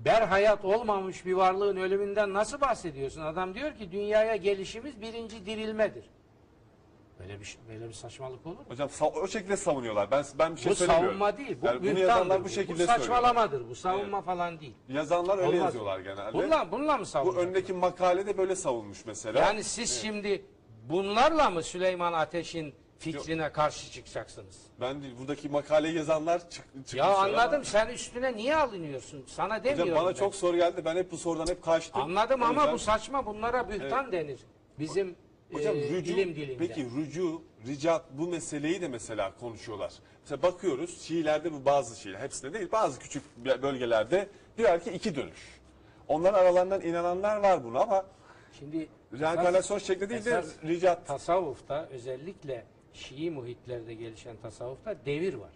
ber hayat olmamış bir varlığın ölümünden nasıl bahsediyorsun? Adam diyor ki dünyaya gelişimiz birinci dirilmedir. Böyle bir böyle bir saçmalık olur mu? Hocam o şekilde savunuyorlar. Ben ben bir şey bu söylemiyorum. savunma değil. Bu Yani bunu yazanlar bu. bu şekilde bu saçmalamadır. Bu savunma falan değil. Yazanlar öyle Olmaz. yazıyorlar genelde. Bununla, bununla mı Bu savunuyorsun? öndeki makalede böyle savunmuş mesela. Yani siz şimdi bunlarla mı Süleyman Ateş'in fikrine karşı çıkacaksınız? ben değil, buradaki makaleyi yazanlar çık, çıkmışlar Ya ama- anladım sen üstüne niye alınıyorsun? Sana demiyorum Hocam bana ben. çok soru geldi. Ben hep bu sorudan hep kaçtım. Anladım O ama yüzden- bu saçma bunlara bühtan denir. Bizim Hocam e, rücu, ilim dilinde. peki rücu, ricat bu meseleyi de mesela konuşuyorlar. Mesela bakıyoruz Şiilerde bu bazı Şiiler, hepsinde değil bazı küçük bölgelerde diyor ki iki dönüş. Onların aralarından inananlar var buna ama Şimdi reenkarnasyon esas- şekli değil de esas ricat. tasavvufta özellikle Şii muhitlerde gelişen tasavvufta devir var.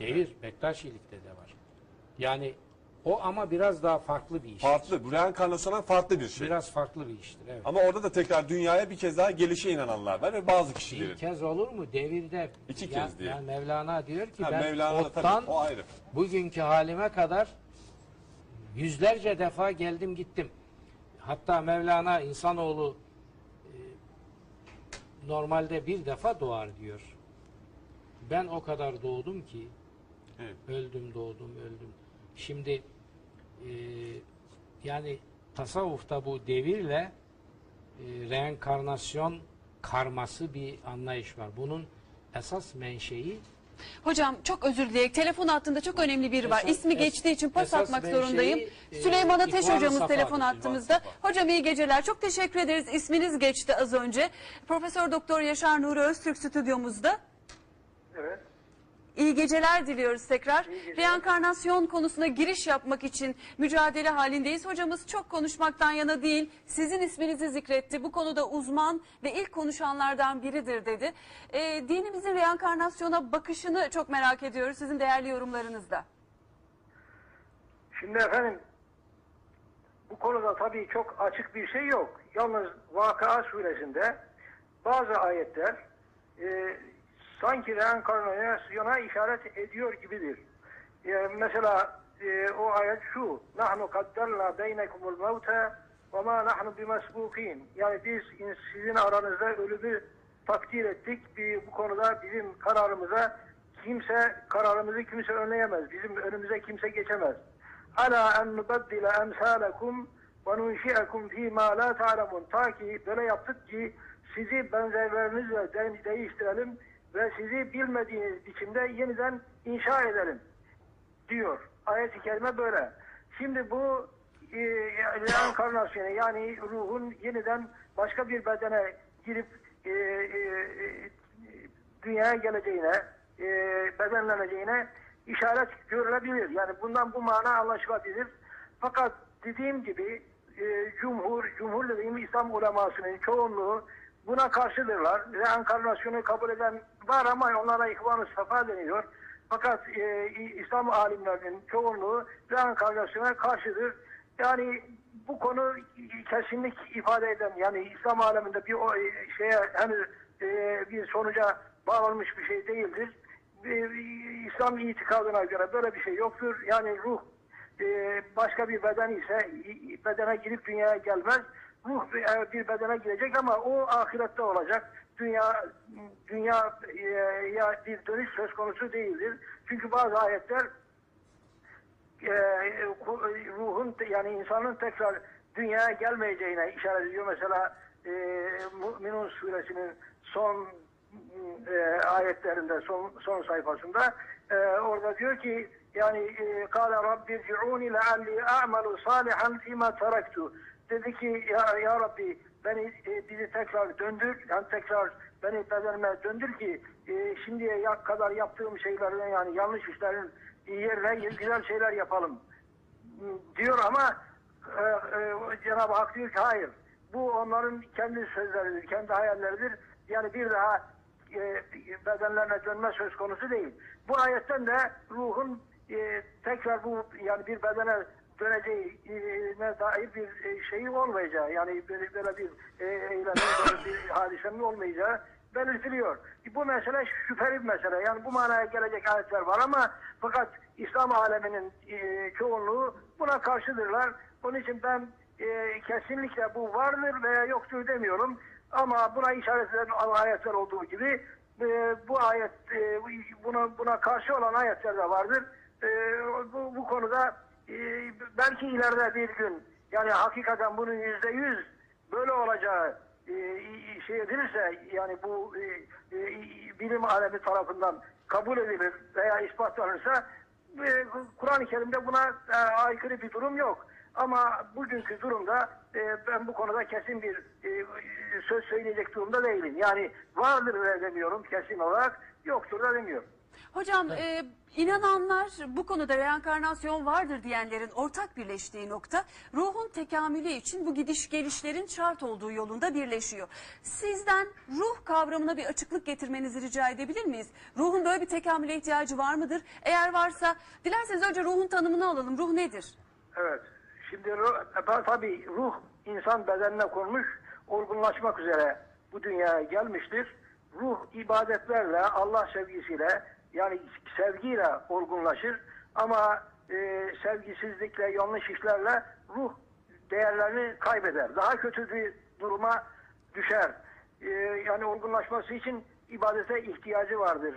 Devir Bektaşilikte de var. Yani o ama biraz daha farklı bir iş. Farklı, bu reenkarnasyona farklı bir şey. Biraz farklı bir iştir. Evet. Ama orada da tekrar dünyaya bir kez daha gelişe inananlar var ve bazı kişilerin. Bir kez olur mu? Devirde İki ya- kez diye. Yani Mevlana diyor ki Ha, ben Mevlana ottan tabii, o ayrı. bugünkü halime kadar yüzlerce defa geldim gittim. Hatta Mevlana insanoğlu normalde bir defa doğar diyor. Ben o kadar doğdum ki Evet. öldüm doğdum öldüm. Şimdi e, yani tasavvufta bu devirle e, reenkarnasyon karması bir anlayış var. Bunun esas menşei Hocam çok özür dileyerek telefon hattında çok önemli biri var. Esas- İsmi es- geçtiği için pas esas atmak zorundayım. e, Süleyman Ateş İhvan-ı hocamız telefon. Safa. Hocam iyi geceler. Çok teşekkür ederiz. İsminiz geçti az önce. Profesör Doktor Yaşar Nuri Öztürk stüdyomuzda. Evet. İyi geceler diliyoruz tekrar. Reenkarnasyon konusuna giriş yapmak için mücadele halindeyiz. Hocamız çok konuşmaktan yana değil, sizin isminizi zikretti. Bu konuda uzman ve ilk konuşanlardan biridir dedi. Ee, dinimizin reenkarnasyona bakışını çok merak ediyoruz. Sizin değerli yorumlarınızda. Şimdi efendim bu konuda tabii çok açık bir şey yok. Yalnız Vakıa suresinde bazı ayetler e, sanki reenkarnasyona işaret ediyor gibidir. E, mesela e, o ayet şu. Nahnu kadderna beynekumul mevte ve ma nahnu bimesbukin. Yani biz in- sizin aranızda ölümü takdir ettik. Bir, bu konuda bizim kararımıza kimse kararımızı kimse önleyemez. Bizim önümüze kimse geçemez. Ala en nubaddile emsalekum ve nunşi'ekum fî mâ lâ ta'lemun. Ta ki böyle yaptık ki sizi benzerlerinizle de- değiştirelim ve sizi bilmediğiniz biçimde yeniden inşa edelim diyor ayet-i kerime böyle. Şimdi bu e, reenkarnasyonu yani ruhun yeniden başka bir bedene girip e, e, e, dünyaya geleceğine, e, bedenleneceğine işaret görülebilir. Yani bundan bu mana anlaşılabilir. Fakat dediğim gibi e, cumhur, cumhur dediğim İslam ulemasının çoğunluğu buna karşıdırlar. Reenkarnasyonu kabul eden var ama onlara ihvan-ı safa deniyor. Fakat e, İslam alimlerinin çoğunluğu reenkarnasyona karşıdır. Yani bu konu kesinlik ifade eden yani İslam aleminde bir o, e, şeye henüz e, bir sonuca bağlanmış bir şey değildir. E, İslam itikadına göre böyle bir şey yoktur. Yani ruh e, başka bir beden ise bedene girip dünyaya gelmez. Ruh bir- bedene girecek ama o ahirette olacak. Dünya dünya e, ya bir dönüş söz konusu değildir. Çünkü bazı ayetler e, ruhun yani insanın tekrar dünyaya gelmeyeceğine işaret ediyor. Mesela e, suresinin son e, ayetlerinde son son sayfasında orada diyor ki yani kâle rabbi ci'ûni lealli a'malu salihan fîmâ teraktu dedi ki ya, ya Rabbi beni e, bizi tekrar döndür yani tekrar beni bedenime döndür ki e, şimdiye kadar yaptığım şeylerin yani yanlış işlerin yerine güzel şeyler yapalım diyor ama e, e, Cenab-ı Hak diyor ki hayır. Bu onların kendi sözleridir, kendi hayalleridir. Yani bir daha e, bedenlerine dönme söz konusu değil. Bu ayetten de ruhun e, tekrar bu yani bir bedene döneceğine dair bir e, şeyi olmayacağı yani böyle, böyle bir e, eylemin böyle bir hadisenin olmayacağı belirtiliyor. Bu mesele şüpheli bir mesele. Yani bu manaya gelecek ayetler var ama fakat İslam aleminin e, çoğunluğu buna karşıdırlar. Onun için ben e, kesinlikle bu vardır veya yoktur demiyorum. Ama buna işaret eden ayetler olduğu gibi bu ayet buna buna karşı olan ayetler de vardır. Bu, bu konuda e, belki ileride bir gün yani hakikaten bunun yüzde yüz böyle olacağı e, şey edilirse yani bu e, e, bilim alemi tarafından kabul edilir veya ispatlanırsa e, Kur'an-ı Kerim'de buna e, aykırı bir durum yok. Ama bugünkü durumda ben bu konuda kesin bir söz söyleyecek durumda değilim. Yani vardır demiyorum kesin olarak, yoktur da demiyorum. Hocam e, inananlar bu konuda reenkarnasyon vardır diyenlerin ortak birleştiği nokta ruhun tekamülü için bu gidiş gelişlerin şart olduğu yolunda birleşiyor. Sizden ruh kavramına bir açıklık getirmenizi rica edebilir miyiz? Ruhun böyle bir tekamüle ihtiyacı var mıdır? Eğer varsa dilerseniz önce ruhun tanımını alalım. Ruh nedir? Evet. Şimdi ruh, e, tabii ruh insan bedenine konmuş, olgunlaşmak üzere bu dünyaya gelmiştir. Ruh ibadetlerle, Allah sevgisiyle yani sevgiyle olgunlaşır. Ama e, sevgisizlikle, yanlış işlerle ruh değerlerini kaybeder. Daha kötü bir duruma düşer. E, yani olgunlaşması için ibadete ihtiyacı vardır.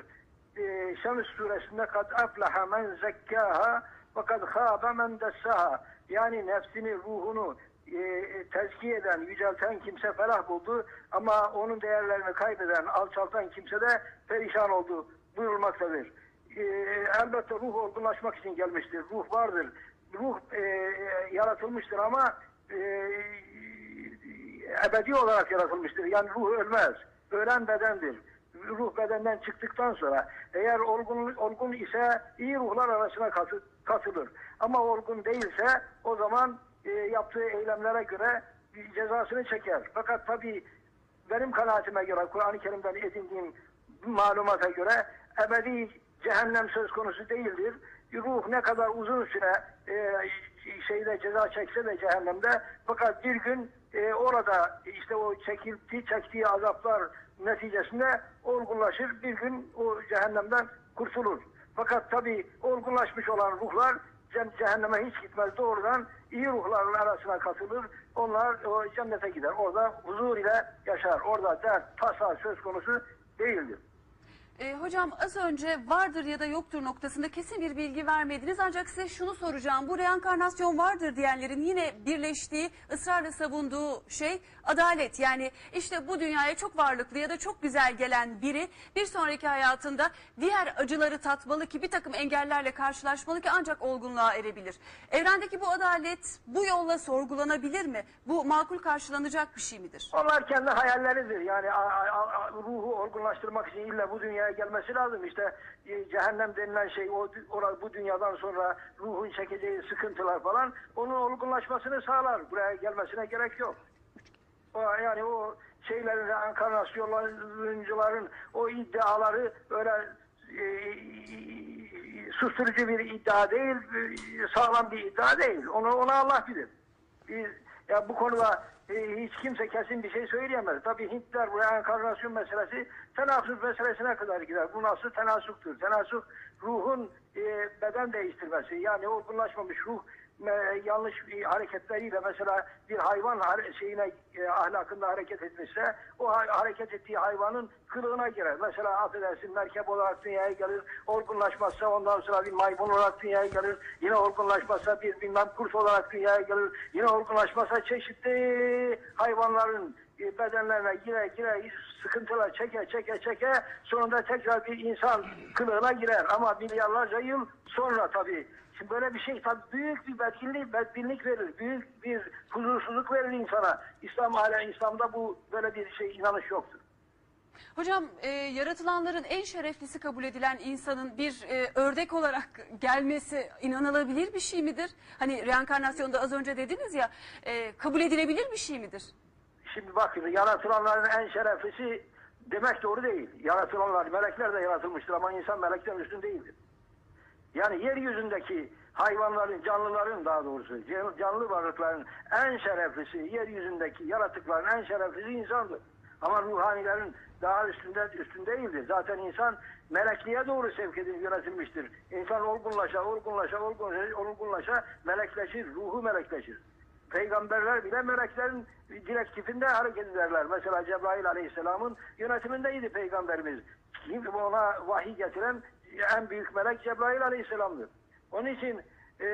E, Şems suresinde kad aflaha men zekkaha ve kad khaba men dessaha. Yani nefsini, ruhunu e, tezkiye eden, yücelten kimse felah buldu ama onun değerlerini kaybeden, alçaltan kimse de perişan oldu buyurulmaktadır. E, elbette ruh olgunlaşmak için gelmiştir. Ruh vardır. Ruh e, yaratılmıştır ama e, ebedi olarak yaratılmıştır. Yani ruh ölmez. Ölen bedendir. Ruh bedenden çıktıktan sonra eğer olgun, olgun ise iyi ruhlar arasına katı, katılır. Ama olgun değilse o zaman e, yaptığı eylemlere göre cezasını çeker. Fakat tabii benim kanaatime göre Kur'an-ı Kerim'den edindiğim malumata göre ebedi cehennem söz konusu değildir. Ruh ne kadar uzun süre e, şeyde ceza çekse de cehennemde fakat bir gün e, orada işte o çekildi, çektiği azaplar neticesinde olgunlaşır. Bir gün o cehennemden kurtulur. Fakat tabi olgunlaşmış olan ruhlar ce- cehenneme hiç gitmez. Doğrudan iyi ruhların arasına katılır. Onlar o cennete gider. Orada huzur ile yaşar. Orada dert, tasa söz konusu değildir. E, hocam az önce vardır ya da yoktur noktasında kesin bir bilgi vermediniz. Ancak size şunu soracağım. Bu reenkarnasyon vardır diyenlerin yine birleştiği, ısrarla savunduğu şey adalet. Yani işte bu dünyaya çok varlıklı ya da çok güzel gelen biri bir sonraki hayatında diğer acıları tatmalı ki bir takım engellerle karşılaşmalı ki ancak olgunluğa erebilir. Evrendeki bu adalet bu yolla sorgulanabilir mi? Bu makul karşılanacak bir şey midir? Onlar kendi hayalleridir. Yani a- a- a- ruhu olgunlaştırmak için illa bu dünyaya gelmesi lazım. İşte e, cehennem denilen şey o dü- ora- bu dünyadan sonra ruhun çekeceği sıkıntılar falan onun olgunlaşmasını sağlar. Buraya gelmesine gerek yok. O, yani o şeylerin enkarnasyonların o iddiaları öyle e, susturucu bir iddia değil, e, sağlam bir iddia değil. Onu ona Allah bilir. Biz, ya bu konuda e, hiç kimse kesin bir şey söyleyemez. Tabii Hintler bu enkarnasyon meselesi tenasuk meselesine kadar gider. Bu nasıl tenasuktur? Tenasuk ruhun e, beden değiştirmesi. Yani olgunlaşmamış ruh e, yanlış bir hareketleriyle mesela bir hayvan şeyine e, ahlakında hareket etmişse o ha- hareket ettiği hayvanın kılığına girer. Mesela affedersin merkep olarak dünyaya gelir. Olgunlaşmazsa ondan sonra bir maymun olarak dünyaya gelir. Yine olgunlaşmazsa bir bilmem kurt olarak dünyaya gelir. Yine olgunlaşmazsa çeşitli hayvanların e, bedenlerine gire gire sıkıntılar çeke çeke çeke sonunda tekrar bir insan kılığına girer ama milyarlarca yıl sonra tabii böyle bir şey tabii büyük bir bedginlik, bedbinlik verir. Büyük bir huzursuzluk verir insana. İslam hala İslam'da bu böyle bir şey inanış yoktur. Hocam e, yaratılanların en şereflisi kabul edilen insanın bir e, ördek olarak gelmesi inanılabilir bir şey midir? Hani reenkarnasyonda az önce dediniz ya e, kabul edilebilir bir şey midir? Şimdi bakın yaratılanların en şereflisi demek doğru değil. Yaratılanlar, melekler de yaratılmıştır ama insan melekten üstün değildir. Yani yeryüzündeki hayvanların, canlıların daha doğrusu can- canlı varlıkların en şereflisi, yeryüzündeki yaratıkların en şereflisi insandır. Ama ruhanilerin daha üstünde üstün değildir. Zaten insan melekliğe doğru sevk edilip yönetilmiştir. İnsan olgunlaşa, olgunlaşa, olgunlaşa, olgunlaşa melekleşir, ruhu melekleşir. Peygamberler bile meleklerin direktifinde hareket ederler. Mesela Cebrail Aleyhisselam'ın yönetimindeydi peygamberimiz. Kim ona vahiy getiren en büyük melek Cebrail Aleyhisselam'dır. Onun için e, e,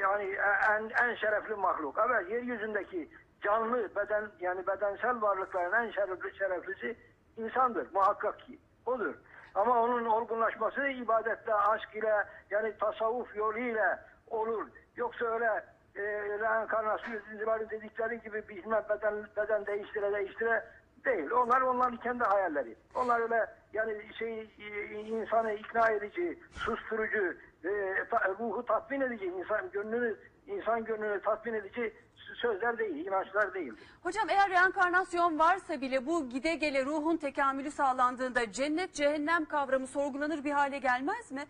yani en, en şerefli mahluk. Evet yeryüzündeki canlı beden yani bedensel varlıkların en şerefli şereflisi insandır muhakkak ki. Odur. Ama onun olgunlaşması ibadette, aşk ile yani tasavvuf yoluyla olur. Yoksa öyle e, reenkarnasyoncuların dedikleri gibi bilmem beden, beden değiştire değiştire değil. Onlar onların kendi hayalleri. Onlar öyle yani şey e, insanı ikna edici, susturucu, e, ta- ruhu tatmin edici, insan gönlünü insan gönlünü tatmin edici sözler değil, inançlar değildir. Hocam eğer reenkarnasyon varsa bile bu gide gele ruhun tekamülü sağlandığında cennet cehennem kavramı sorgulanır bir hale gelmez mi?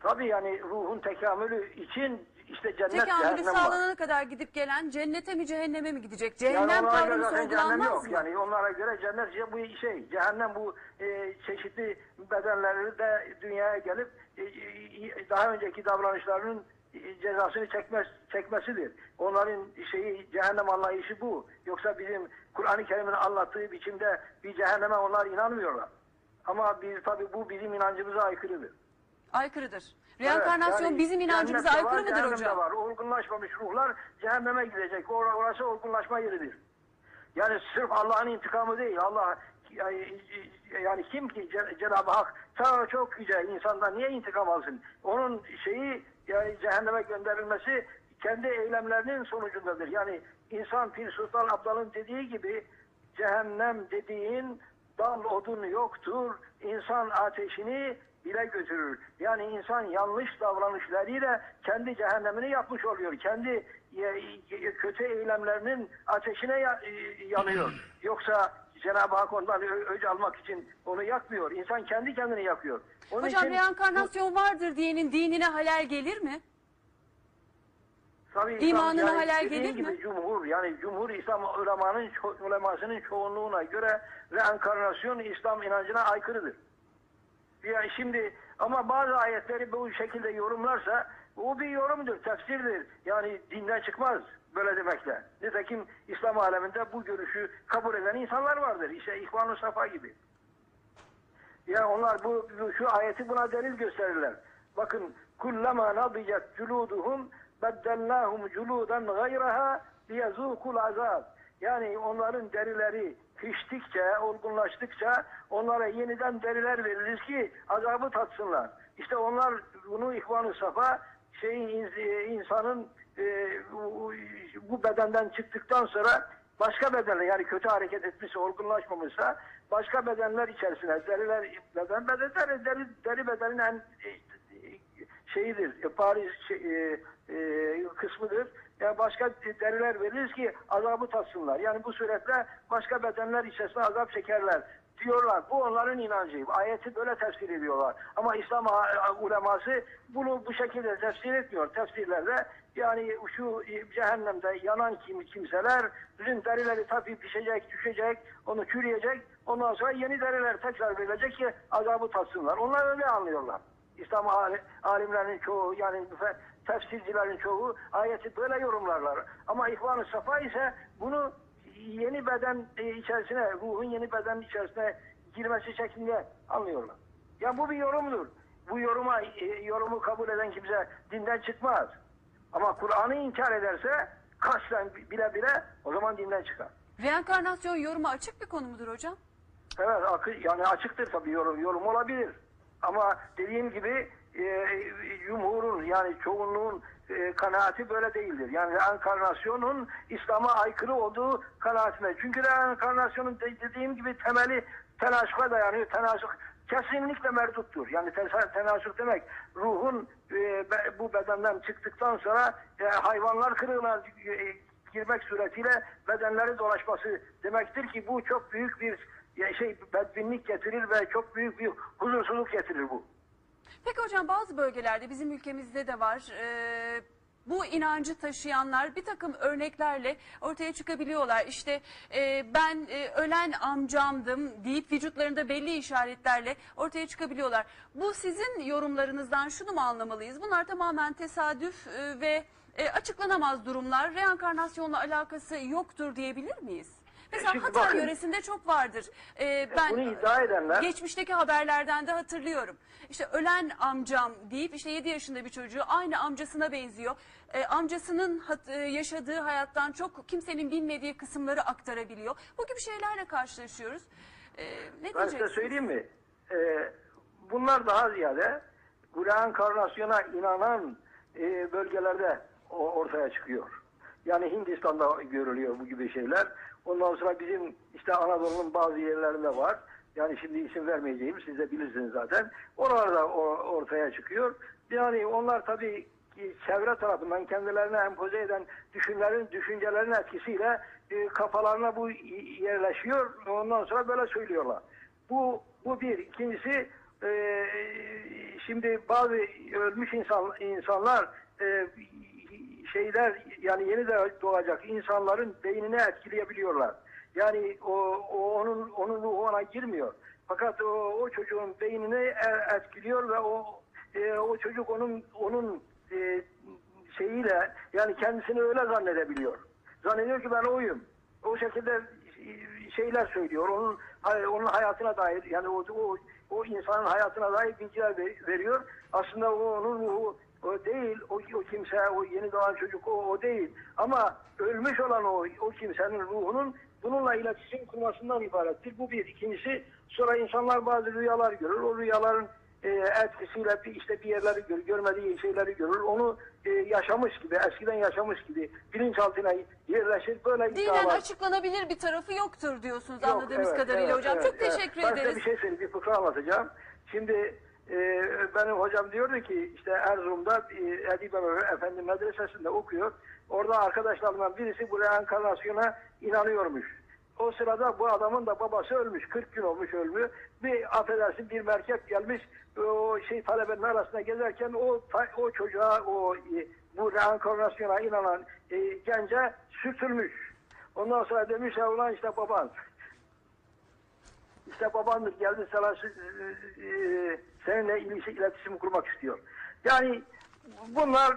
Tabii yani ruhun tekamülü için işte cennet Tekamülü cehennem var. sağlanana kadar gidip gelen cennete mi cehenneme mi gidecek? Cehennem Yani onlara göre kavramı zaten cehennem sorgulanmaz yok. mı? Yani onlara göre cennet ce- bu şey, cehennem bu e, çeşitli bedenleri de dünyaya gelip e, e, daha önceki davranışlarının e, cezasını çekmez, çekmesidir. Onların şeyi cehennem anlayışı bu. Yoksa bizim Kur'an-ı Kerim'in anlattığı biçimde bir cehenneme onlar inanmıyorlar. Ama biz tabii bu bizim inancımıza aykırıdır. Aykırıdır. Reenkarnasyon bizim inancımıza cennet de var, aykırı mıdır cehennem de hocam? var. Olgunlaşmamış ruhlar cehenneme gidecek. Or orası olgunlaşma yeridir. Yani sırf Allah'ın intikamı değil. Allah yani, yani kim ki Ce- Cenab-ı Hak sana çok yüce insandan niye intikam alsın? Onun şeyi yani cehenneme gönderilmesi kendi eylemlerinin sonucundadır. Yani insan Pir Sultan Abdal'ın dediği gibi cehennem dediğin dal odun yoktur. İnsan ateşini bile götürür. Yani insan yanlış davranışlarıyla kendi cehennemini yapmış oluyor. Kendi e, kötü eylemlerinin ateşine e, yanıyor. Yoksa Cenab-ı Hak ondan öc almak için onu yakmıyor. İnsan kendi kendini yakıyor. Onun Hocam için reenkarnasyon vardır diyenin dinine halel gelir mi? Tabii İmanına İslam halel gelir gibi mi? Cumhur yani Cumhur İslam ulemanın ulemasının çoğunluğuna göre reenkarnasyon İslam inancına aykırıdır. Yani şimdi ama bazı ayetleri bu şekilde yorumlarsa o bir yorumdur, tefsirdir. Yani dinden çıkmaz böyle demekle. Nitekim İslam aleminde bu görüşü kabul eden insanlar vardır. İşte İhvan-ı Safa gibi. Yani onlar bu, bu şu ayeti buna delil gösterirler. Bakın kullama nadiyat culuduhum beddellahum culudan gayraha liyezukul azab. Yani onların derileri piştikçe, olgunlaştıkça onlara yeniden deriler veririz ki azabı tatsınlar. İşte onlar bunu ihvan-ı safa şeyin ins- insanın e, bu- bedenden çıktıktan sonra başka bedenler yani kötü hareket etmişse, olgunlaşmamışsa başka bedenler içerisine deriler beden bedenler deri, deri bedenin en e, şeyidir, e, Paris şey, e, e, kısmıdır. Yani başka deriler veririz ki azabı tatsınlar. Yani bu suretle başka bedenler içerisinde azap çekerler diyorlar. Bu onların inancı. Ayeti böyle tefsir ediyorlar. Ama İslam uleması bunu bu şekilde tefsir etmiyor. Tefsirlerde yani şu cehennemde yanan kim, kimselerin derileri tabii pişecek, düşecek, onu çürüyecek. Ondan sonra yeni deriler tekrar verilecek ki azabı tatsınlar. Onlar öyle anlıyorlar. İslam ali- alimlerinin çoğu yani tefsircilerin çoğu ayeti böyle yorumlarlar. Ama İhvan-ı Safa ise bunu yeni beden e, içerisine, ruhun yeni beden içerisine girmesi şeklinde anlıyorlar. Ya bu bir yorumdur. Bu yoruma e, yorumu kabul eden kimse dinden çıkmaz. Ama Kur'an'ı inkar ederse kasten bile bile o zaman dinden çıkar. Reenkarnasyon yoruma açık bir konu mudur hocam? Evet yani açıktır tabii yorum, yorum olabilir. Ama dediğim gibi e, cumhurun yani çoğunluğun e, kanaati böyle değildir. Yani reenkarnasyonun İslam'a aykırı olduğu kanaatine. Çünkü reenkarnasyonun de- dediğim gibi temeli tenasüka dayanıyor. Tenasük kesinlikle merduttur. Yani ten- tenasük demek ruhun e, bu bedenden çıktıktan sonra e, hayvanlar kılığına e, girmek suretiyle bedenleri dolaşması demektir ki bu çok büyük bir şey bedbinlik getirir ve çok büyük bir huzursuzluk getirir bu. Peki hocam bazı bölgelerde bizim ülkemizde de var. Ee, bu inancı taşıyanlar bir takım örneklerle ortaya çıkabiliyorlar. İşte e, ben e, ölen amcamdım deyip vücutlarında belli işaretlerle ortaya çıkabiliyorlar. Bu sizin yorumlarınızdan şunu mu anlamalıyız? Bunlar tamamen tesadüf e, ve e, açıklanamaz durumlar. Reenkarnasyonla alakası yoktur diyebilir miyiz? Mesela Şimdi Hatay bakın. yöresinde çok vardır. Ee, ben bunu iddia edenler- geçmişteki haberlerden de hatırlıyorum. İşte ölen amcam deyip işte 7 yaşında bir çocuğu aynı amcasına benziyor. Ee, amcasının hat- e, yaşadığı hayattan çok kimsenin bilmediği kısımları aktarabiliyor. Bu gibi şeylerle karşılaşıyoruz. Ee, ne Ben size diyeceksiniz? söyleyeyim mi? Ee, bunlar daha ziyade reenkarnasyona inanan e, bölgelerde o- ortaya çıkıyor. Yani Hindistan'da görülüyor bu gibi şeyler. Ondan sonra bizim işte Anadolu'nun bazı yerlerinde var. Yani şimdi isim vermeyeceğim siz de bilirsiniz zaten. Oralarda ortaya çıkıyor. Yani onlar tabii ki çevre tarafından kendilerine empoze eden düşünlerin, düşüncelerin etkisiyle e, kafalarına bu yerleşiyor. Ondan sonra böyle söylüyorlar. Bu bu bir. İkincisi e, şimdi bazı ölmüş insan insanlar e, şeyler yani yeni de doğacak insanların beynini etkileyebiliyorlar. Yani o, o onun onun ruhu ona girmiyor. Fakat o, o çocuğun beynini e- etkiliyor ve o e, o çocuk onun onun e, şeyiyle yani kendisini öyle zannedebiliyor. Zannediyor ki ben oyum. O şekilde şeyler söylüyor. Onun onun hayatına dair yani o o, o insanın hayatına dair bilgiler ver- veriyor. Aslında o onun ruhu o değil. O, o kimse o yeni doğan çocuk o, o değil. Ama ölmüş olan o o kimsenin ruhunun bununla iletişim kurmasından ibarettir. Bu bir. İkincisi sonra insanlar bazı rüyalar görür. O rüyaların e, etkisiyle bir, işte bir yerleri görür, görmediği şeyleri görür. Onu e, yaşamış gibi, eskiden yaşamış gibi bilinçaltına yerleşir. Böyle Dinen iddialar. açıklanabilir bir tarafı yoktur diyorsunuz Yok, anladığımız evet, kadarıyla evet, hocam. evet, Çok evet. teşekkür ben ederiz. size bir şey söyleyeyim, bir fıkra anlatacağım. Şimdi e, benim hocam diyordu ki işte Erzurum'da e, Edip Efendi medresesinde okuyor. Orada arkadaşlarından birisi bu reenkarnasyona inanıyormuş. O sırada bu adamın da babası ölmüş. 40 gün olmuş ölmü. Bir affedersin bir merkep gelmiş. O şey talebenin arasında gezerken o o çocuğa o e, bu reenkarnasyona inanan e, gence sürtülmüş. Ondan sonra demiş ya ulan işte baban. İşte babandır geldi sana e, e, seninle ilişki iletişim kurmak istiyor. Yani bunlar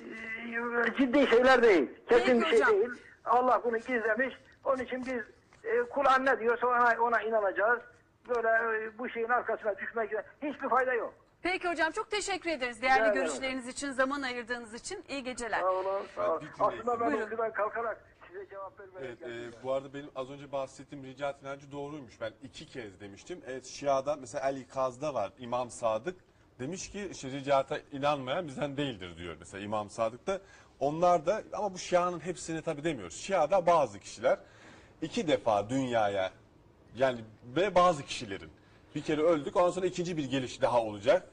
e, ciddi şeyler değil. Kesin Peki bir şey hocam. değil. Allah bunu gizlemiş. Onun için biz e, Kur'an ne diyorsa ona, ona inanacağız. böyle e, bu şeyin arkasına düşmek hiçbir fayda yok. Peki hocam çok teşekkür ederiz değerli Rica ederim. görüşleriniz için, zaman ayırdığınız için. İyi geceler. Sağ olun. Sağ olun. Aslında ben Buyurun. uykudan kalkarak size cevap vermeye Evet, geldim. e, bu arada benim az önce bahsettiğim ricat inancı doğruymuş. Ben iki kez demiştim. Evet Şia'da mesela El İkaz'da var İmam Sadık. Demiş ki işte ricata inanmayan bizden değildir diyor mesela İmam Sadık da. Onlar da ama bu Şia'nın hepsini tabii demiyoruz. Şia'da bazı kişiler iki defa dünyaya yani ve bazı kişilerin bir kere öldük ondan sonra ikinci bir geliş daha olacak.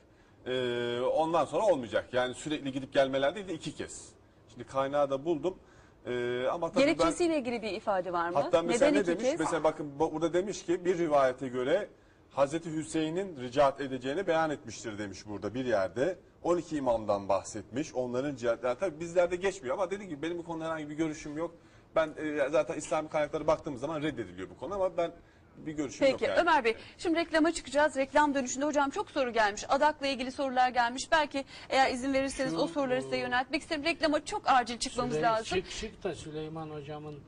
Ee, ondan sonra olmayacak. Yani sürekli gidip gelmeler değil de iki kez. Şimdi kaynağı da buldum. Ee, ama tabii ben... Gerekçesiyle ilgili bir ifade var mı? Hatta mesela Neden ne demiş? kez? Mesela bakın bu- burada demiş ki bir rivayete göre Hazreti Hüseyin'in ricat edeceğini beyan etmiştir demiş burada bir yerde. 12 imamdan bahsetmiş. Onların cihat yani tabii bizlerde geçmiyor ama dediğim gibi benim bu konuda herhangi bir görüşüm yok. Ben e, zaten İslami kaynaklara baktığımız zaman reddediliyor bu konu ama ben bir görüşüm yok Peki yani. Ömer Bey şimdi reklama çıkacağız. Reklam dönüşünde hocam çok soru gelmiş. Adak'la ilgili sorular gelmiş. Belki eğer izin verirseniz Şu, o soruları size yöneltmek isterim. Reklama çok acil çıkmamız Süley- lazım. Çık çık da Süleyman hocamın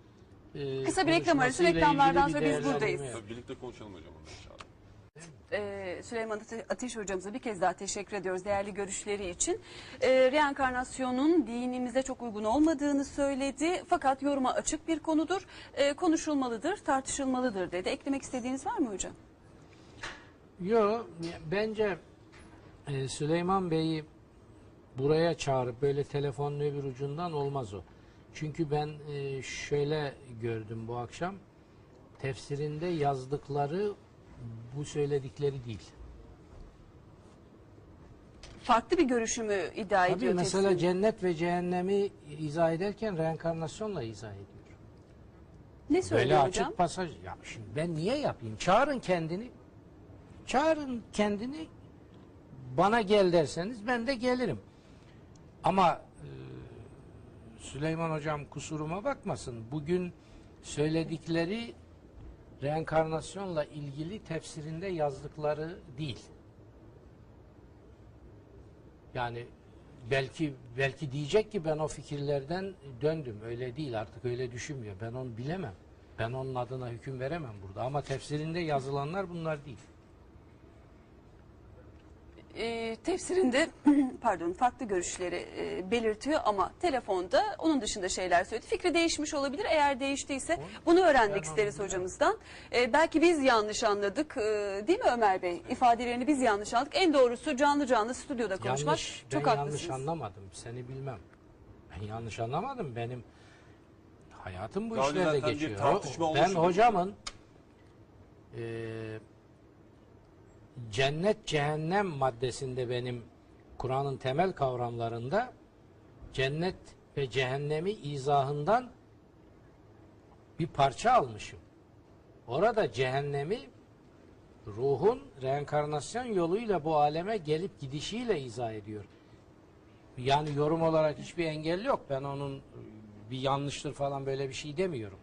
e, Kısa bir reklam arası, reklamlardan sonra biz buradayız. Tabii birlikte konuşalım hocam onu Ee, Süleyman Ate- Ateş hocamıza bir kez daha teşekkür ediyoruz değerli görüşleri için. Ee, reenkarnasyonun dinimize çok uygun olmadığını söyledi. Fakat yoruma açık bir konudur. Ee, konuşulmalıdır, tartışılmalıdır dedi. Eklemek istediğiniz var mı hocam? Yok bence e, Süleyman Bey'i buraya çağırıp böyle telefonun öbür ucundan olmaz o. Çünkü ben e, şöyle gördüm bu akşam. Tefsirinde yazdıkları bu söyledikleri değil. Farklı bir görüşümü iddia Tabii ediyor mesela tefsir. cennet ve cehennemi izah ederken reenkarnasyonla izah ediyor. Ne Böyle söylüyor açık hocam? pasaj. Ya şimdi ben niye yapayım? Çağırın kendini. Çağırın kendini. Bana gel derseniz ben de gelirim. Ama e, Süleyman hocam kusuruma bakmasın. Bugün söyledikleri reenkarnasyonla ilgili tefsirinde yazdıkları değil. Yani belki belki diyecek ki ben o fikirlerden döndüm. Öyle değil artık öyle düşünmüyor. Ben onu bilemem. Ben onun adına hüküm veremem burada. Ama tefsirinde yazılanlar bunlar değil. E, tefsirinde pardon farklı görüşleri e, belirtiyor ama telefonda onun dışında şeyler söyledi. Fikri değişmiş olabilir. Eğer değiştiyse bunu öğrenmek Ben isteriz hocamızdan. E, belki biz yanlış anladık. E, değil mi Ömer Bey? İfadelerini biz yanlış anladık. En doğrusu canlı canlı stüdyoda konuşmak. Yanlış, Çok ben haklısınız. yanlış anlamadım. Seni bilmem. Ben yanlış anlamadım. Benim hayatım bu Daha önce işlerde zaten bir geçiyor. tartışma O- ben hocamın eee cennet cehennem maddesinde benim Kur'an'ın temel kavramlarında cennet ve cehennemi izahından bir parça almışım. Orada cehennemi ruhun reenkarnasyon yoluyla bu aleme gelip gidişiyle izah ediyor. Yani yorum olarak hiçbir engel yok. Ben onun bir yanlıştır falan böyle bir şey demiyorum.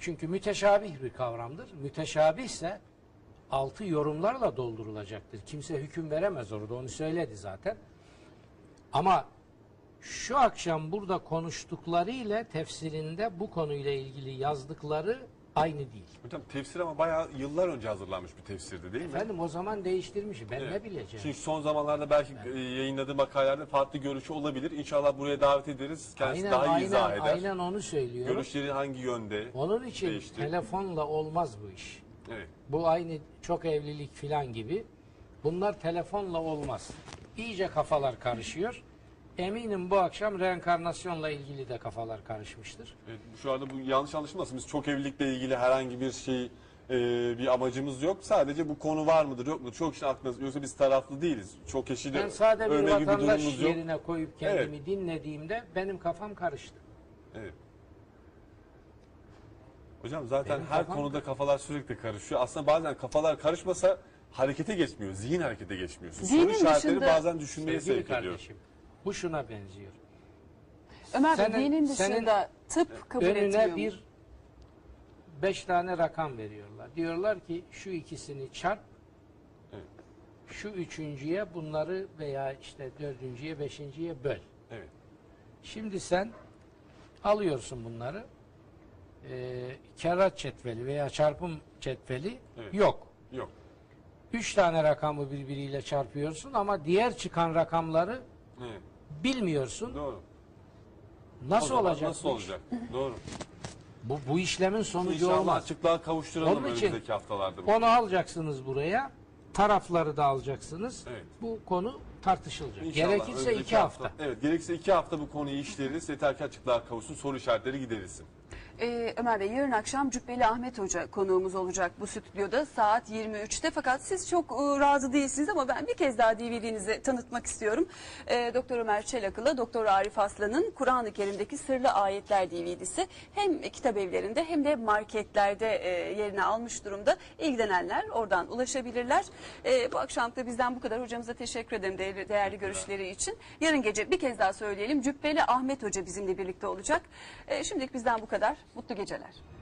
Çünkü müteşabih bir kavramdır. Müteşabih ise altı yorumlarla doldurulacaktır. Kimse hüküm veremez orada. Onu söyledi zaten. Ama şu akşam burada konuştukları ile tefsirinde bu konuyla ilgili yazdıkları aynı değil. Hocam tefsir ama bayağı yıllar önce hazırlanmış bir tefsirdi değil mi? Efendim o zaman değiştirmiş. Ben ne bileceğim? Çünkü son zamanlarda belki e, yayınladığı makalelerde farklı görüşü olabilir. İnşallah buraya davet ederiz. Kendisi aynen, daha iyi aynen, izah eder. aynen onu söylüyorum. Görüşleri hangi yönde? Onun için değişti. telefonla olmaz bu iş. Evet. Bu aynı çok evlilik filan gibi. Bunlar telefonla olmaz. İyice kafalar karışıyor. Eminim bu akşam reenkarnasyonla ilgili de kafalar karışmıştır. Evet, şu anda bu yanlış anlaşılmasın. Biz çok evlilikle ilgili herhangi bir şey e, bir amacımız yok. Sadece bu konu var mıdır yok mudur? Çok kişinin aklında yoksa biz taraflı değiliz. Çok kişi de Ben sade bir gibi vatandaş durumumuz yok. yerine koyup kendimi dinlediğimde benim kafam karıştı. Evet. Hocam zaten Benim her kafam- konuda kafalar sürekli karışıyor. Aslında bazen kafalar karışmasa harekete geçmiyor. Zihin harekete geçmiyor. Soru Zihnin işaretleri dışında- bazen düşünmeye Sevgili sevk ediyor. kardeşim. Bu şuna benziyor. Ömer Bey Senin- dinin senin dışında tıp kabul Önüne etmiyor mu? bir beş tane rakam veriyorlar. Diyorlar ki şu ikisini çarp Evet. şu üçüncüye bunları veya işte dördüncüye beşinciye böl. Evet. Şimdi sen alıyorsun bunları. E, kerat cetveli veya çarpım cetveli Evet. yok. Yok. Üç tane rakamı birbiriyle çarpıyorsun ama diğer çıkan rakamları Evet. bilmiyorsun. Doğru. Nasıl olacak? Nasıl olacak? Doğru. Bu, bu işlemin sonucu İnşallah olmaz. açıklığa kavuşturalım Onun için önümüzdeki haftalarda. bu. Onu alacaksınız buraya. Tarafları da alacaksınız. Evet. Bu konu tartışılacak. İnşallah Gerekirse iki hafta. Evet gerekirse iki hafta bu konuyu işleriz. Yeter ki açıklığa kavuşsun soru işaretleri giderilsin. Ee, Ömer Bey yarın akşam Cübbeli Ahmet Hoca konuğumuz olacak bu stüdyoda saat 23'te. Fakat siz çok e, razı değilsiniz ama ben bir kez daha DVD'nizi tanıtmak istiyorum. Ee, Doktor Ömer Çelakıl'a Doktor Arif Aslan'ın Kur'an-ı Kerim'deki Sırlı Ayetler DVD'si hem kitap evlerinde hem de marketlerde e, yerini almış durumda. İlgilenenler oradan ulaşabilirler. E, bu akşam da bizden bu kadar. Hocamıza teşekkür ederim değerli, değerli görüşleri için. Yarın gece bir kez daha söyleyelim. Cübbeli Ahmet Hoca bizimle birlikte olacak. E, şimdilik bizden bu kadar. Mutlu geceler.